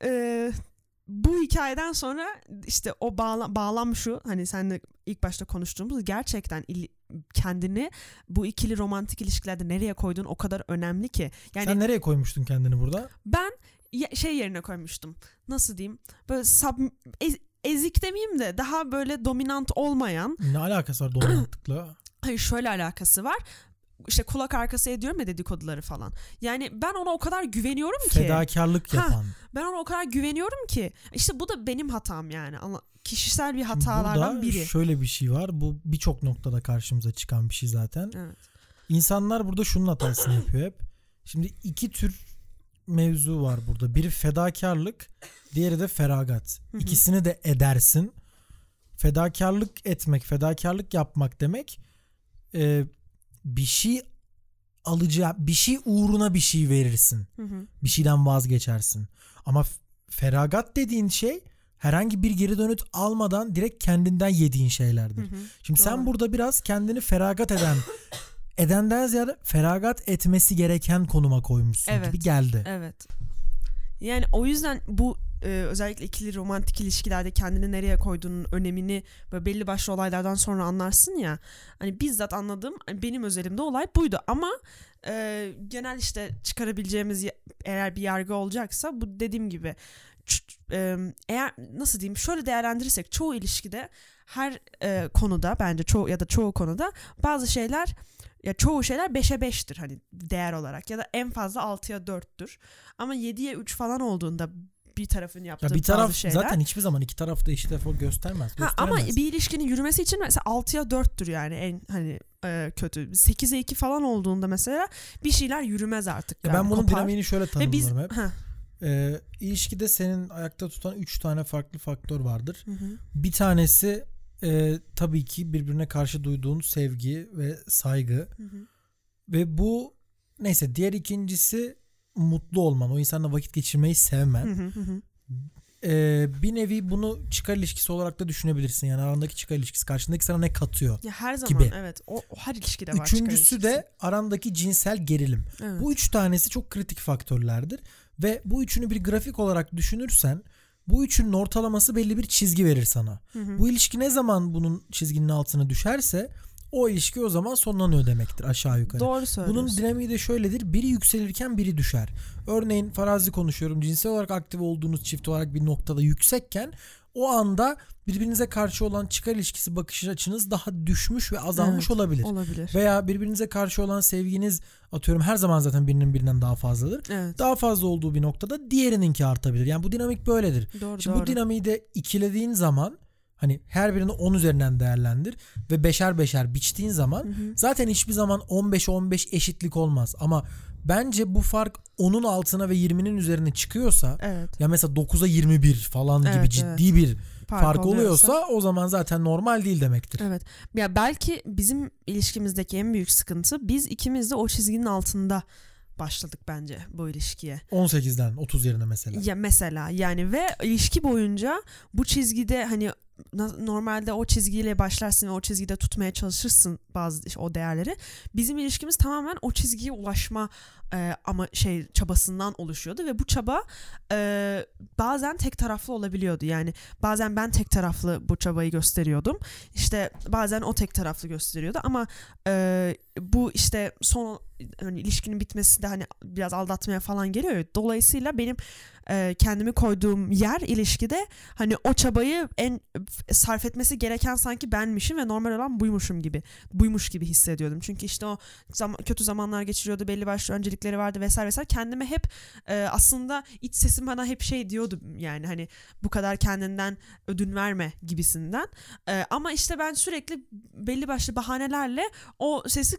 e, bu hikayeden sonra işte o bağla, bağlam şu hani seninle ilk başta konuştuğumuz gerçekten il- kendini bu ikili romantik ilişkilerde nereye koyduğun o kadar önemli ki. Yani Sen nereye koymuştun kendini burada? ben şey yerine koymuştum. Nasıl diyeyim? Böyle sub, ez- ezik demeyeyim de daha böyle dominant olmayan. Ne alakası var dominantlıkla? Hayır şöyle alakası var. İşte kulak arkası ediyorum ya dedikoduları falan. Yani ben ona o kadar güveniyorum ki. Fedakarlık Ha, yapan. Ben ona o kadar güveniyorum ki. İşte bu da benim hatam yani. Ama kişisel bir hatalardan burada biri. şöyle bir şey var. Bu birçok noktada karşımıza çıkan bir şey zaten. Evet. İnsanlar burada şunun hatasını yapıyor hep. Şimdi iki tür mevzu var burada. Biri fedakarlık, diğeri de feragat. İkisini de edersin. Fedakarlık etmek, fedakarlık yapmak demek e, bir şey alacağı, bir şey uğruna bir şey verirsin. Hı hı. Bir şeyden vazgeçersin. Ama feragat dediğin şey herhangi bir geri dönüt almadan direkt kendinden yediğin şeylerdir. Hı hı. Şimdi sen Doğru. burada biraz kendini feragat eden edenden ziyade feragat etmesi gereken konuma koymuşsun Evet. gibi geldi. Evet. Yani o yüzden bu e, özellikle ikili romantik ilişkilerde kendini nereye koyduğunun önemini böyle belli başlı olaylardan sonra anlarsın ya. Hani bizzat anladığım hani benim özelimde olay buydu ama e, genel işte çıkarabileceğimiz eğer bir yargı olacaksa bu dediğim gibi e, eğer nasıl diyeyim şöyle değerlendirirsek çoğu ilişkide her e, konuda bence çoğu ya da çoğu konuda bazı şeyler ya çoğu şeyler 5'e 5'tir hani değer olarak ya da en fazla 6'ya 4'tür. Ama 7'ye 3 falan olduğunda bir tarafın yaptığı Ya bir taraf bazı şeyler. zaten hiçbir zaman iki taraf da eşit efor göstermez. Ha, ama bir ilişkinin yürümesi için mesela 6'ya 4'tür yani en hani e, kötü. 8'e 2 falan olduğunda mesela bir şeyler yürümez artık. Ya yani, ben bunun dinamiğini şöyle Ve biz tanımlarım hep. Ha, Ee, ilişkide senin ayakta tutan üç tane farklı faktör vardır. hı hı. Bir tanesi e, tabii ki birbirine karşı duyduğun sevgi ve saygı. Hı hı. Ve bu neyse diğer ikincisi mutlu olman. O insanla vakit geçirmeyi sevmen. Hı hı hı hı. Ee, bir nevi bunu çıkar ilişkisi olarak da düşünebilirsin. Yani arandaki çıkar ilişkisi karşındaki sana ne katıyor. Ya her zaman Gibi. evet. O, o her ilişkide var. Üçüncüsü de arandaki cinsel gerilim. Evet. Bu üç tanesi çok kritik faktörlerdir. Ve bu üçünü bir grafik olarak düşünürsen bu üçünün ortalaması belli bir çizgi verir sana. Hı hı. Bu ilişki ne zaman bunun çizginin altına düşerse o ilişki o zaman sonlanıyor demektir aşağı yukarı. Doğru söylüyorsun. Bunun dinamiği de şöyledir. Biri yükselirken biri düşer. Örneğin farazi konuşuyorum. Cinsel olarak aktif olduğunuz çift olarak bir noktada yüksekken o anda birbirinize karşı olan çıkar ilişkisi bakış açınız daha düşmüş ve azalmış Evet, olabilir. olabilir. Veya birbirinize karşı olan sevginiz atıyorum her zaman zaten birinin birinden daha fazladır. Evet. Daha fazla olduğu bir noktada diğerininki artabilir. Yani bu dinamik böyledir. Doğru Şimdi doğru. bu dinamiği de ikilediğin zaman hani her birini 10 üzerinden değerlendir ve beşer beşer biçtiğin zaman Hı hı. zaten hiçbir zaman 15'e 15 eşitlik olmaz. Ama bence bu fark 10'un altına ve 20'nin üzerine çıkıyorsa Evet. ya mesela 9'a 21 falan gibi Evet, ciddi bir Fark, fark, oluyorsa. oluyorsa o zaman zaten normal değil demektir. Evet. Ya belki bizim ilişkimizdeki en büyük sıkıntı biz ikimiz de o çizginin altında başladık bence bu ilişkiye. 18'den 30 yerine mesela. Ya mesela yani ve ilişki boyunca bu çizgide hani normalde o çizgiyle başlarsın ve o çizgide tutmaya çalışırsın bazı o değerleri. Bizim ilişkimiz tamamen o çizgiye ulaşma e, ama şey çabasından oluşuyordu ve bu çaba e, bazen tek taraflı olabiliyordu. Yani bazen ben tek taraflı bu çabayı gösteriyordum. İşte bazen o tek taraflı gösteriyordu ama e, bu işte son hani ilişkinin bitmesi de hani biraz aldatmaya falan geliyor. Dolayısıyla benim e, kendimi koyduğum yer ilişkide hani o çabayı en sarf etmesi gereken sanki benmişim ve normal olan buymuşum gibi buymuş gibi hissediyordum. Çünkü işte o zam- kötü zamanlar geçiriyordu belli başlı öncelikleri vardı vesaire vesaire. Kendime hep e, aslında iç sesim bana hep şey diyordu yani hani bu kadar kendinden ödün verme gibisinden. E, ama işte ben sürekli belli başlı bahanelerle o sesi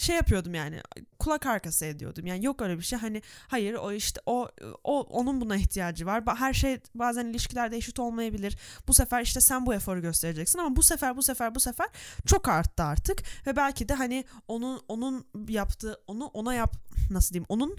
şey yapıyordum yani kulak arkası ediyordum. Yani yok öyle bir şey. Hani hayır o işte o o onun buna ihtiyacı var. Her şey bazen ilişkilerde eşit olmayabilir. Bu sefer işte sen bu eforu göstereceksin ama bu sefer bu sefer bu sefer çok arttı artık ve belki de hani onun onun yaptığı onu ona yap nasıl diyeyim onun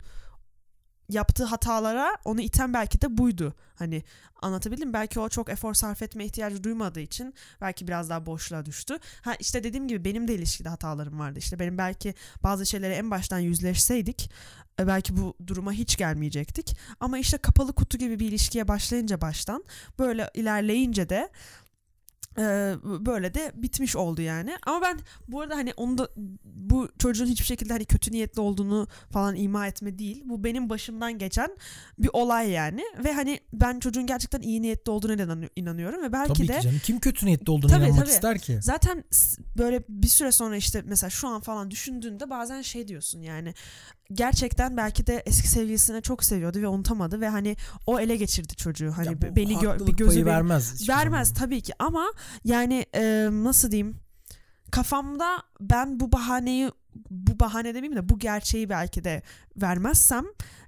yaptığı hatalara onu iten belki de buydu. Hani anlatabildim? Belki o çok efor sarf etme ihtiyacı duymadığı için belki biraz daha boşluğa düştü. Ha işte dediğim gibi benim de ilişkide hatalarım vardı. İşte benim belki bazı şeylere en baştan yüzleşseydik e, belki bu duruma hiç gelmeyecektik. Ama işte kapalı kutu gibi bir ilişkiye başlayınca baştan böyle ilerleyince de e, böyle de bitmiş oldu yani. Ama ben bu arada hani onu da bu çocuğun hiçbir şekilde hani kötü niyetli olduğunu falan ima etme değil. Bu benim başımdan geçen bir olay yani ve hani ben çocuğun gerçekten iyi niyetli olduğuna inan- inanıyorum ve belki Tabii de ki canım. Kim kötü niyetli olduğunu Tabii, inanmak tabii. ister ki? Zaten böyle bir süre sonra işte mesela şu an falan düşündüğünde bazen şey diyorsun yani gerçekten belki de eski sevgilisini çok seviyordu ve unutamadı ve hani o ele geçirdi çocuğu hani Ya beni gö- bir gözü beni- vermez. vermez zaman. tabii ki ama yani e, nasıl diyeyim kafamda ben bu bahaneyi bu bahane demeyeyim de bu gerçeği belki de vermezsem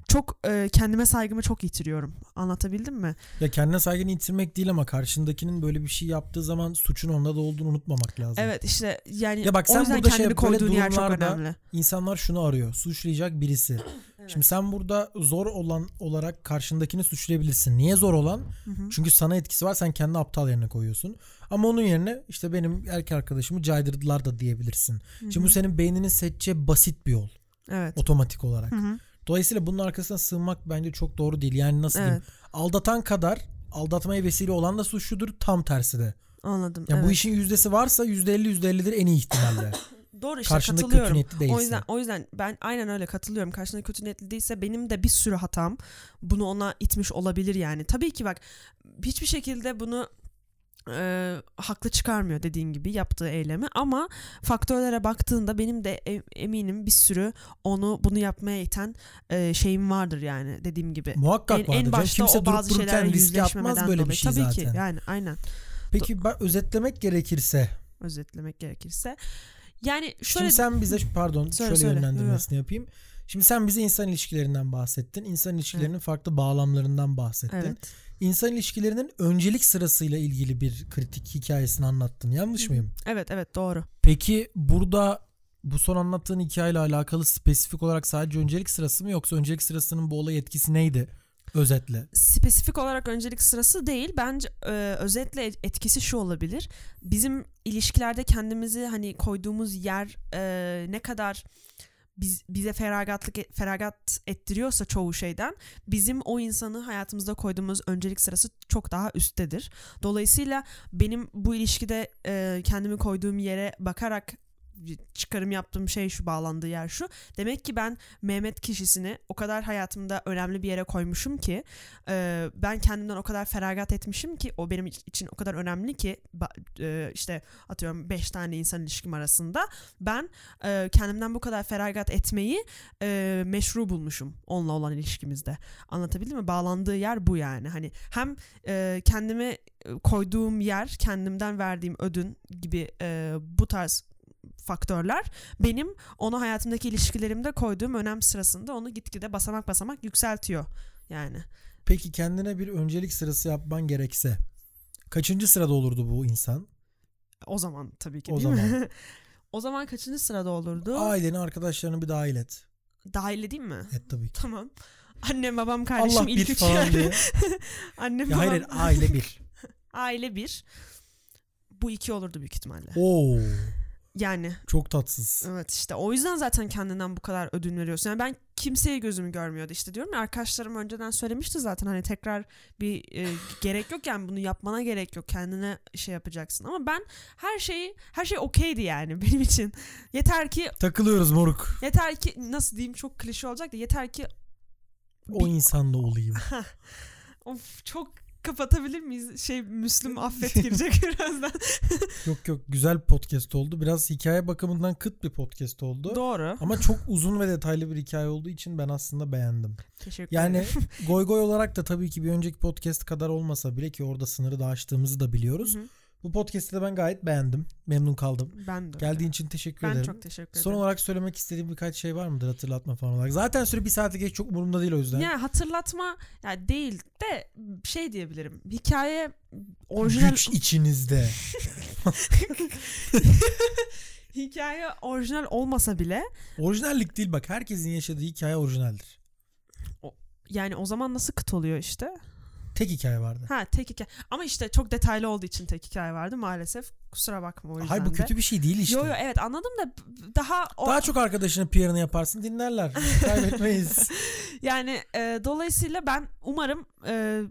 çok e, kendime saygımı çok yitiriyorum. Anlatabildim mi? Ya kendine saygını yitirmek değil ama karşındakinin böyle bir şey yaptığı zaman suçun onda da olduğunu unutmamak lazım. Evet işte yani Ya bak o sen yüzden burada şey- kendini böyle koyduğun yer çok önemli. İnsanlar şunu arıyor. Suçlayacak birisi. Şimdi sen burada zor olan olarak karşındakini suçlayabilirsin. Niye zor olan? Hı hı. Çünkü sana etkisi var. Sen kendini aptal yerine koyuyorsun. Ama onun yerine işte benim erkek arkadaşımı caydırdılar da diyebilirsin. Şimdi bu senin beyninin seçeceği basit bir yol. Evet. Otomatik olarak. Hı hı. Dolayısıyla bunun arkasına sığınmak bence çok doğru değil. Yani nasıl Evet. diyeyim? Aldatan kadar aldatmaya vesile olan da suçludur. Tam tersi de. Anladım. Yani evet. bu işin yüzdesi varsa %50 %50'dir en iyi ihtimalle. Doğru işte Karşında kötü katılıyorum. niyetli değilse. O yüzden o yüzden ben aynen öyle katılıyorum. Karşında kötü niyetli değilse benim de bir sürü hatam bunu ona itmiş olabilir yani. Tabii ki bak hiçbir şekilde bunu e, haklı çıkarmıyor dediğin gibi yaptığı eylemi ama faktörlere baktığında benim de eminim bir sürü onu bunu yapmaya iten e, şeyim vardır yani dediğim gibi. Muhakkak En, vardır. en başta Kimse o bazı şeylerle yüzleşmemeden böyle bir şey Tabii zaten. ki yani aynen Peki ben özetlemek gerekirse. özetlemek gerekirse. Yani şöyle Şimdi sen bize pardon Söyle, şöyle söyle. yönlendirmesini yapayım. Şimdi sen bize insan ilişkilerinden bahsettin. İnsan ilişkilerinin farklı bağlamlarından bahsettin. evet. İnsan ilişkilerinin öncelik sırasıyla ilgili bir kritik hikayesini anlattın. Yanlış mıyım? Evet evet doğru. Peki burada bu son anlattığın hikayeyle alakalı spesifik olarak sadece öncelik sırası mı yoksa öncelik sırasının bu olay etkisi neydi? Özetle. spesifik olarak öncelik sırası değil. Bence e, özetle etkisi şu olabilir. Bizim ilişkilerde kendimizi hani koyduğumuz yer e, ne kadar biz, bize feragatlık feragat ettiriyorsa çoğu şeyden bizim o insanı hayatımızda koyduğumuz öncelik sırası çok daha üsttedir. Dolayısıyla benim bu ilişkide e, kendimi koyduğum yere bakarak çıkarım yaptığım şey şu bağlandığı yer şu. Demek ki ben Mehmet kişisini o kadar hayatımda önemli bir yere koymuşum ki e, ben kendimden o kadar feragat etmişim ki o benim için o kadar önemli ki e, işte atıyorum 5 tane insan ilişkim arasında ben e, kendimden bu kadar feragat etmeyi e, meşru bulmuşum onunla olan ilişkimizde. Anlatabildim mi? Bağlandığı yer bu yani. Hani hem e, kendime e, koyduğum yer, kendimden verdiğim ödün gibi e, bu tarz faktörler benim onu hayatımdaki ilişkilerimde koyduğum önem sırasında onu gitgide basamak basamak yükseltiyor yani. Peki kendine bir öncelik sırası yapman gerekse kaçıncı sırada olurdu bu insan? O zaman tabii ki O değil mi? zaman. o zaman kaçıncı sırada olurdu? Aileni, arkadaşlarını bir dahil et. Dahil edeyim mi? Et tabii ki. Tamam. Annem, babam, kardeşim Allah ilk bir üç falan yani. diye. Annem, Ya babam, hayır, aile bir. aile bir. Bu iki olurdu büyük ihtimalle. Oo, Yani çok tatsız. evet işte o yüzden zaten kendinden bu kadar ödün veriyorsun. Yani ben kimseye gözüm görmüyordu işte diyorum ya arkadaşlarım önceden söylemişti zaten hani tekrar bir e, gerek yok yani bunu yapmana gerek yok kendine şey yapacaksın. Ama ben her şeyi her şey okeydi yani benim için. Yeter ki Takılıyoruz moruk. yeter ki nasıl diyeyim çok klişe olacak da yeter ki O Bir- insanla olayım. of çok kapatabilir miyiz? Şey Müslüm affet girecek birazdan. Yok yok güzel podcast oldu. Biraz hikaye bakımından kıt bir podcast oldu. Doğru. Ama çok uzun ve detaylı bir hikaye olduğu için ben aslında beğendim. Teşekkür Yani ederim. goy goy olarak da tabii ki bir önceki podcast kadar olmasa bile ki orada sınırı da aştığımızı da biliyoruz. Hı hı. Bu podcast'i de ben gayet beğendim. Memnun kaldım. Ben de. Geldiğin için teşekkür ben ederim. çok teşekkür ederim. Son olarak söylemek istediğim birkaç şey var mıdır hatırlatma falan olarak. Zaten süre bir saate geç çok umurumda değil o yüzden. Yani hatırlatma ya değil de şey diyebilirim. Hikaye orijinal Güç içinizde. hikaye orijinal olmasa bile Orijinallik değil bak herkesin yaşadığı hikaye orijinaldir. yani o zaman nasıl kıt oluyor işte? Tek hikaye vardı. Ha tek hikaye. Ama işte çok detaylı olduğu için tek hikaye vardı maalesef. Kusura bakma o yüzden Hayır bu de. kötü bir şey değil işte. Yo yo evet anladım da daha o, Daha çok arkadaşının PR'ını yaparsın dinlerler. Kaybetmeyiz. Yani e, dolayısıyla ben umarım e,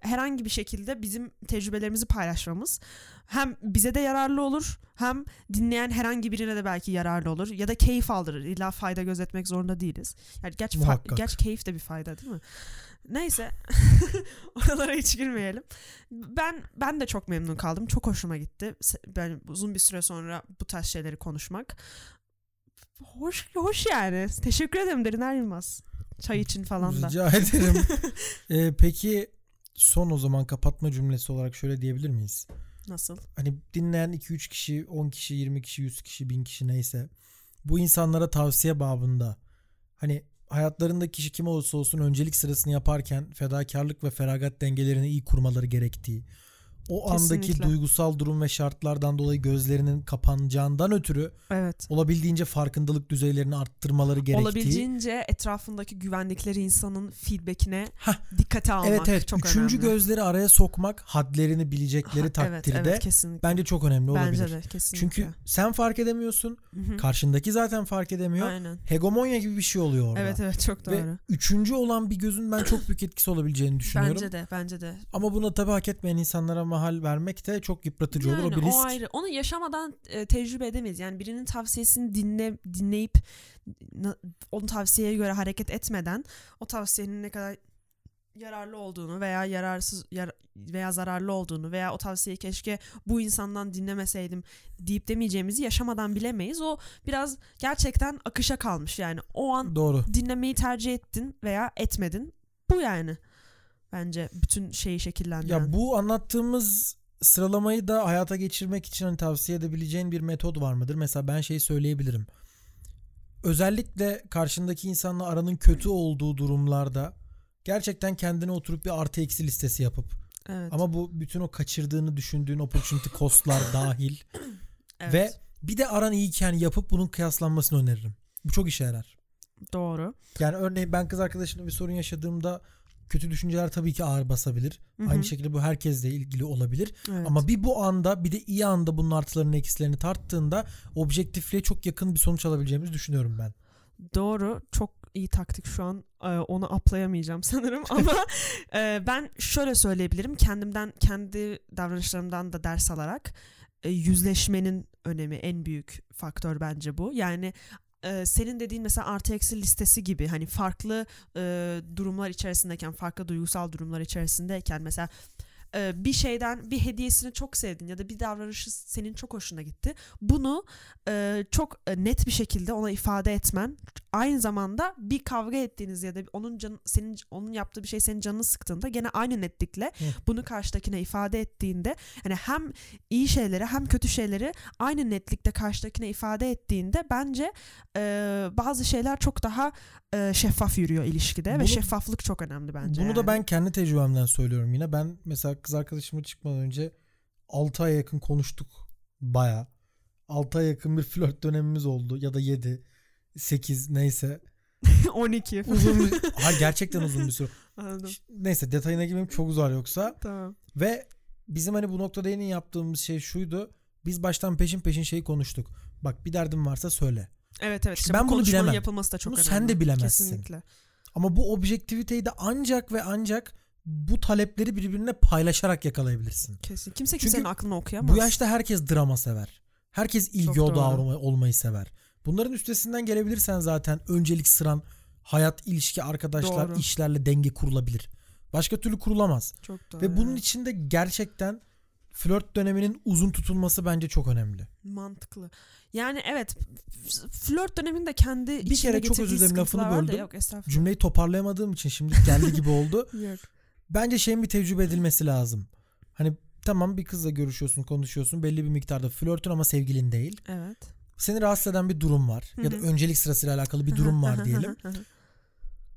herhangi bir şekilde bizim tecrübelerimizi paylaşmamız hem bize de yararlı olur hem dinleyen herhangi birine de belki yararlı olur ya da keyif aldırır. İlla fayda gözetmek zorunda değiliz. Yani gerçi, fa- gerçi keyif de bir fayda değil mi? Neyse oralara hiç girmeyelim. Ben ben de çok memnun kaldım. Çok hoşuma gitti. Ben uzun bir süre sonra bu tarz şeyleri konuşmak. Hoş hoş yani. Teşekkür ederim Deriner Yılmaz. Çay için falan da. Rica ederim. Ee, peki son o zaman kapatma cümlesi olarak şöyle diyebilir miyiz? Nasıl? Hani dinleyen 2-3 kişi, 10 kişi, 20 kişi, 100 kişi, 1000 kişi neyse bu insanlara tavsiye babında hani hayatlarındaki kişi kim olursa olsun öncelik sırasını yaparken fedakarlık ve feragat dengelerini iyi kurmaları gerektiği o andaki Kesinlikle. duygusal durum ve şartlardan dolayı gözlerinin kapanacağından ötürü Evet. olabildiğince farkındalık düzeylerini arttırmaları gerektiği. Olabildiğince etrafındaki güvendikleri insanın feedbackine Hah, dikkate almak evet evet. çok Üçüncü önemli. gözleri araya sokmak, hadlerini bilecekleri Ha, evet, takdirde evet, kesinlikle. bence çok önemli olabilir. Bence de kesinlikle. Çünkü sen fark edemiyorsun. Hı hı. Karşındaki zaten fark edemiyor. Aynen. Hegemonya gibi bir şey oluyor orada. Evet evet çok doğru. Ve üçüncü olan bir gözün ben çok büyük etkisi olabileceğini düşünüyorum. bence de bence de. Ama bunu tabii hak etmeyen insanlara mahal vermek de çok yıpratıcı olur. O bir risk. o ayrı. Onu yaşamadan e, tecrübe edemeyiz. Yani birinin tavsiyesini dinle dinleyip onun tavsiyeye göre hareket etmeden o tavsiyenin ne kadar yararlı olduğunu veya yararsız yar- veya zararlı olduğunu veya o tavsiyeyi keşke bu insandan dinlemeseydim deyip demeyeceğimizi yaşamadan bilemeyiz. O biraz gerçekten akışa kalmış yani. O an Doğru. dinlemeyi tercih ettin veya etmedin. Bu yani. Bence bütün şeyi şekillendiren. Ya bu anlattığımız sıralamayı da hayata geçirmek için hani tavsiye edebileceğin bir metod var mıdır? Mesela ben şeyi söyleyebilirim. Özellikle karşındaki insanla aranın kötü olduğu durumlarda gerçekten kendine oturup bir artı eksi listesi yapıp evet. ama bu bütün o kaçırdığını düşündüğün opportunity costlar dahil evet. ve bir de aran iyiyken yapıp bunun kıyaslanmasını öneririm. Bu çok işe yarar. doğru. Yani örneğin ben kız arkadaşımla bir sorun yaşadığımda kötü düşünceler tabii ki ağır basabilir. Hı hı. Aynı şekilde bu herkesle ilgili olabilir. Evet. Ama bir bu anda bir de iyi anda bunun artılarını eksilerini tarttığında objektifliğe çok yakın bir sonuç alabileceğimizi düşünüyorum ben. Doğru. Çok iyi taktik şu an. Ee, onu aplayamayacağım sanırım ama e, ben şöyle söyleyebilirim. Kendimden, kendi davranışlarımdan da ders alarak e, yüzleşmenin önemi en büyük faktör bence bu. Yani senin dediğin mesela artı eksi listesi gibi hani farklı e, durumlar içerisindeyken, farklı duygusal durumlar içerisindeyken mesela e, bir şeyden bir hediyesini çok sevdin ya da bir davranışı senin çok hoşuna gitti. Bunu e, çok e, net bir şekilde ona ifade etmen aynı zamanda bir kavga ettiğiniz ya da onun can, senin onun yaptığı bir şey senin canını sıktığında gene aynı netlikle bunu karşıdakine ifade ettiğinde hani hem iyi şeyleri hem kötü şeyleri aynı netlikte karşıdakine ifade ettiğinde bence e, bazı şeyler çok daha e, şeffaf yürüyor ilişkide ve Bunu- şeffaflık çok önemli bence. Bunu da yani. ben kendi tecrübemden söylüyorum yine. Ben mesela kız arkadaşımla çıkmadan önce 6 aya yakın konuştuk baya. 6 aya yakın bir flört dönemimiz oldu ya da 7 8 neyse. 12. Uzun bir, ha gerçekten uzun bir süre. Anladım. Neyse detayına girmeyeyim çok uzar yoksa. Tamam. Ve bizim hani bu noktada en iyi yaptığımız şey şuydu. Biz baştan peşin peşin şeyi konuştuk. Bak bir derdin varsa söyle. Evet evet. işte Ben bu bunu bilemem. yapılması da çok Bunu önemli. sen de bilemezsin. Kesinlikle. Ama bu objektiviteyi de ancak ve ancak bu talepleri birbirine paylaşarak yakalayabilirsin. Kesin. Kimse Çünkü kimsenin aklını okuyamaz. Bu yaşta herkes drama sever. Herkes ilgi odağı olmayı sever. Bunların üstesinden gelebilirsen zaten öncelik sıran hayat, ilişki, arkadaşlar, Doğru. işlerle denge kurulabilir. Başka türlü kurulamaz. Çok doğru. Ve bunun evet. içinde gerçekten flört döneminin uzun tutulması bence çok önemli. mantıklı. Yani evet flört döneminde kendi Bir kere çok özür dilerim, lafını böldüm. Yok. Cümleyi toparlayamadığım için şimdi geldi gibi oldu. Yok. Bence şeyin bir tecrübe edilmesi lazım. Hani tamam bir kızla görüşüyorsun, konuşuyorsun. Belli bir miktarda flörtün ama sevgilin değil. Evet. Seni rahatsız eden bir durum var. Ya da öncelik sırasıyla alakalı bir durum var diyelim.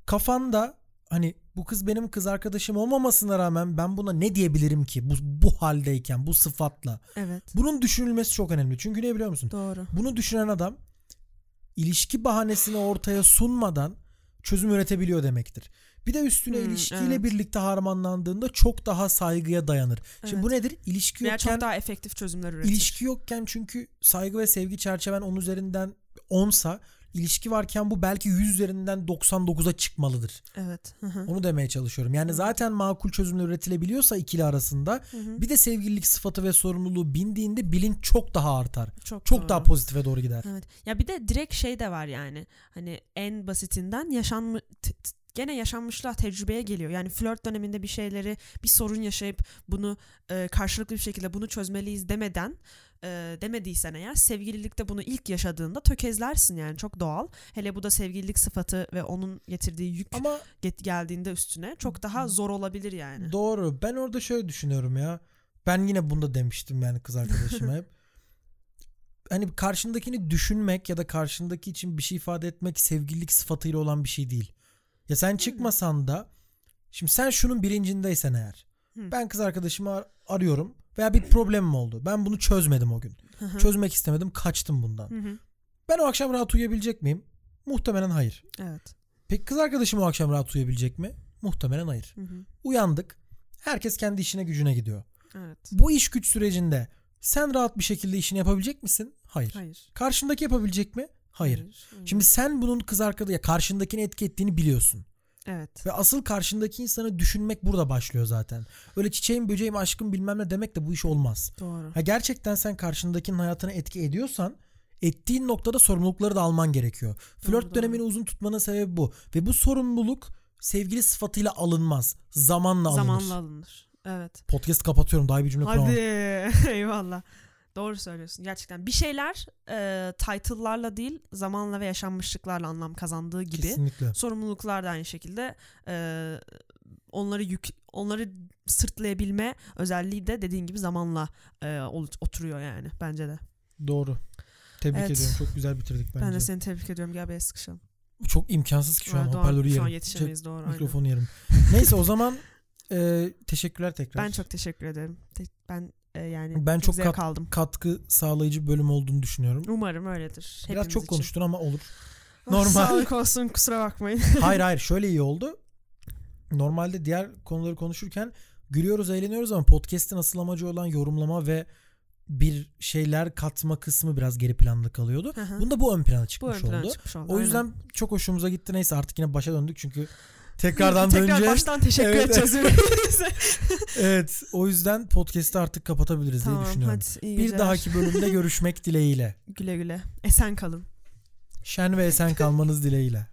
Kafanda hani bu kız benim kız arkadaşım olmamasına rağmen ben buna ne diyebilirim ki bu, bu haldeyken bu sıfatla. evet. Bunun düşünülmesi çok önemli. Çünkü ne biliyor musun? Doğru. Bunu düşünen adam ilişki bahanesini ortaya sunmadan çözüm üretebiliyor demektir. Bir de üstüne Hmm, ilişkiyle evet. birlikte harmanlandığında çok daha saygıya dayanır. Şimdi bu nedir? İlişki Veya yokken çok daha efektif çözümler üretir. ilişki yokken çünkü saygı ve sevgi çerçeven 10 üzerinden 10'sa ilişki varken bu belki 100 üzerinden 99'a çıkmalıdır. Evet. Hı hı. Onu demeye çalışıyorum. Yani Evet. zaten makul çözümler üretilebiliyorsa ikili arasında Hı hı. bir de sevgililik sıfatı ve sorumluluğu bindiğinde bilinç çok daha artar. Çok, Çok doğru. daha pozitife doğru gider. Evet. Ya bir de direkt şey de var yani. Hani en basitinden yaşanmış gene yaşanmışlığa tecrübeye geliyor. Yani flört döneminde bir şeyleri bir sorun yaşayıp bunu e, karşılıklı bir şekilde bunu çözmeliyiz demeden e, demediysen eğer sevgililikte bunu ilk yaşadığında tökezlersin yani çok doğal. Hele bu da sevgililik sıfatı ve onun getirdiği yük Ama get- geldiğinde üstüne çok daha zor olabilir yani. doğru. Ben orada şöyle düşünüyorum ya. Ben yine bunda demiştim yani kız arkadaşıma hep. Hani karşındakini düşünmek ya da karşındaki için bir şey ifade etmek sevgililik sıfatıyla olan bir şey değil. Ya sen çıkmasan da şimdi sen şunun bilincindeysen eğer. Ben kız arkadaşımı ar- arıyorum veya bir problemim oldu. Ben bunu çözmedim o gün. Çözmek istemedim, kaçtım bundan. Ben o akşam rahat uyuyabilecek miyim? Muhtemelen hayır. Evet. Peki kız arkadaşım o akşam rahat uyuyabilecek mi? Muhtemelen hayır. Uyandık. Herkes kendi işine gücüne gidiyor. Evet. Bu iş güç sürecinde sen rahat bir şekilde işini yapabilecek misin? Hayır. Hayır. Karşındaki yapabilecek mi? Hayır. Hayır. Şimdi sen bunun kız arkadaşı ya karşındakini etki ettiğini biliyorsun. Evet. Ve asıl karşındaki insanı düşünmek burada başlıyor zaten. Öyle çiçeğim, böceğim, aşkım bilmem ne demek de bu iş olmaz. Doğru. Ha gerçekten sen karşındakinin hayatına etki ediyorsan ettiğin noktada sorumlulukları da alman gerekiyor. Flört Doğru, dönemini uzun tutmanın sebebi bu. Ve bu sorumluluk sevgili sıfatıyla alınmaz. Zamanla alınır. Zamanla alınır. Evet. Podcast kapatıyorum. Daha bir cümle Hadi. kuramam. Eyvallah. Doğru söylüyorsun. Gerçekten bir şeyler e, title'larla değil zamanla ve yaşanmışlıklarla anlam kazandığı gibi Kesinlikle. sorumluluklar da aynı şekilde e, onları yük onları sırtlayabilme özelliği de dediğin gibi zamanla e, oturuyor yani bence de. Doğru. Tebrik Evet. ediyorum. Çok güzel bitirdik bence. Ben de seni tebrik ediyorum. Gel bir el sıkışalım. Çok imkansız ki şu an Ha, doğru. hoparlörü Şu an yerim. yetişemeyiz doğru. Çek- aynen. Mikrofonu yerim. Neyse o zaman e, teşekkürler tekrar. Ben çok teşekkür ederim. Te- ben e, yani Ben çok zevk aldım. katkı sağlayıcı bölüm olduğunu düşünüyorum. Umarım öyledir. Biraz hepimiz çok için. konuştun ama olur. Ah, normal. Sağlık olsun kusura bakmayın. hayır hayır şöyle iyi oldu. Normalde diğer konuları konuşurken gülüyoruz eğleniyoruz ama podcast'in asıl amacı olan yorumlama ve bir şeyler katma kısmı biraz geri planda kalıyordu. Hı hı. Bunda bu ön plana Bu çıkmış ön plana oldu. çıkmış oldu. O aynen. yüzden çok hoşumuza gitti. Neyse artık yine başa döndük çünkü tekrardan Tekrar döneceğiz. baştan teşekkür Evet. edeceğiz. Evet o yüzden podcast'ı artık kapatabiliriz tamam diye düşünüyorum. hadi iyi Bir geceler. dahaki bölümde görüşmek dileğiyle. Güle güle. Esen kalın. Şen ve esen kalmanız dileğiyle.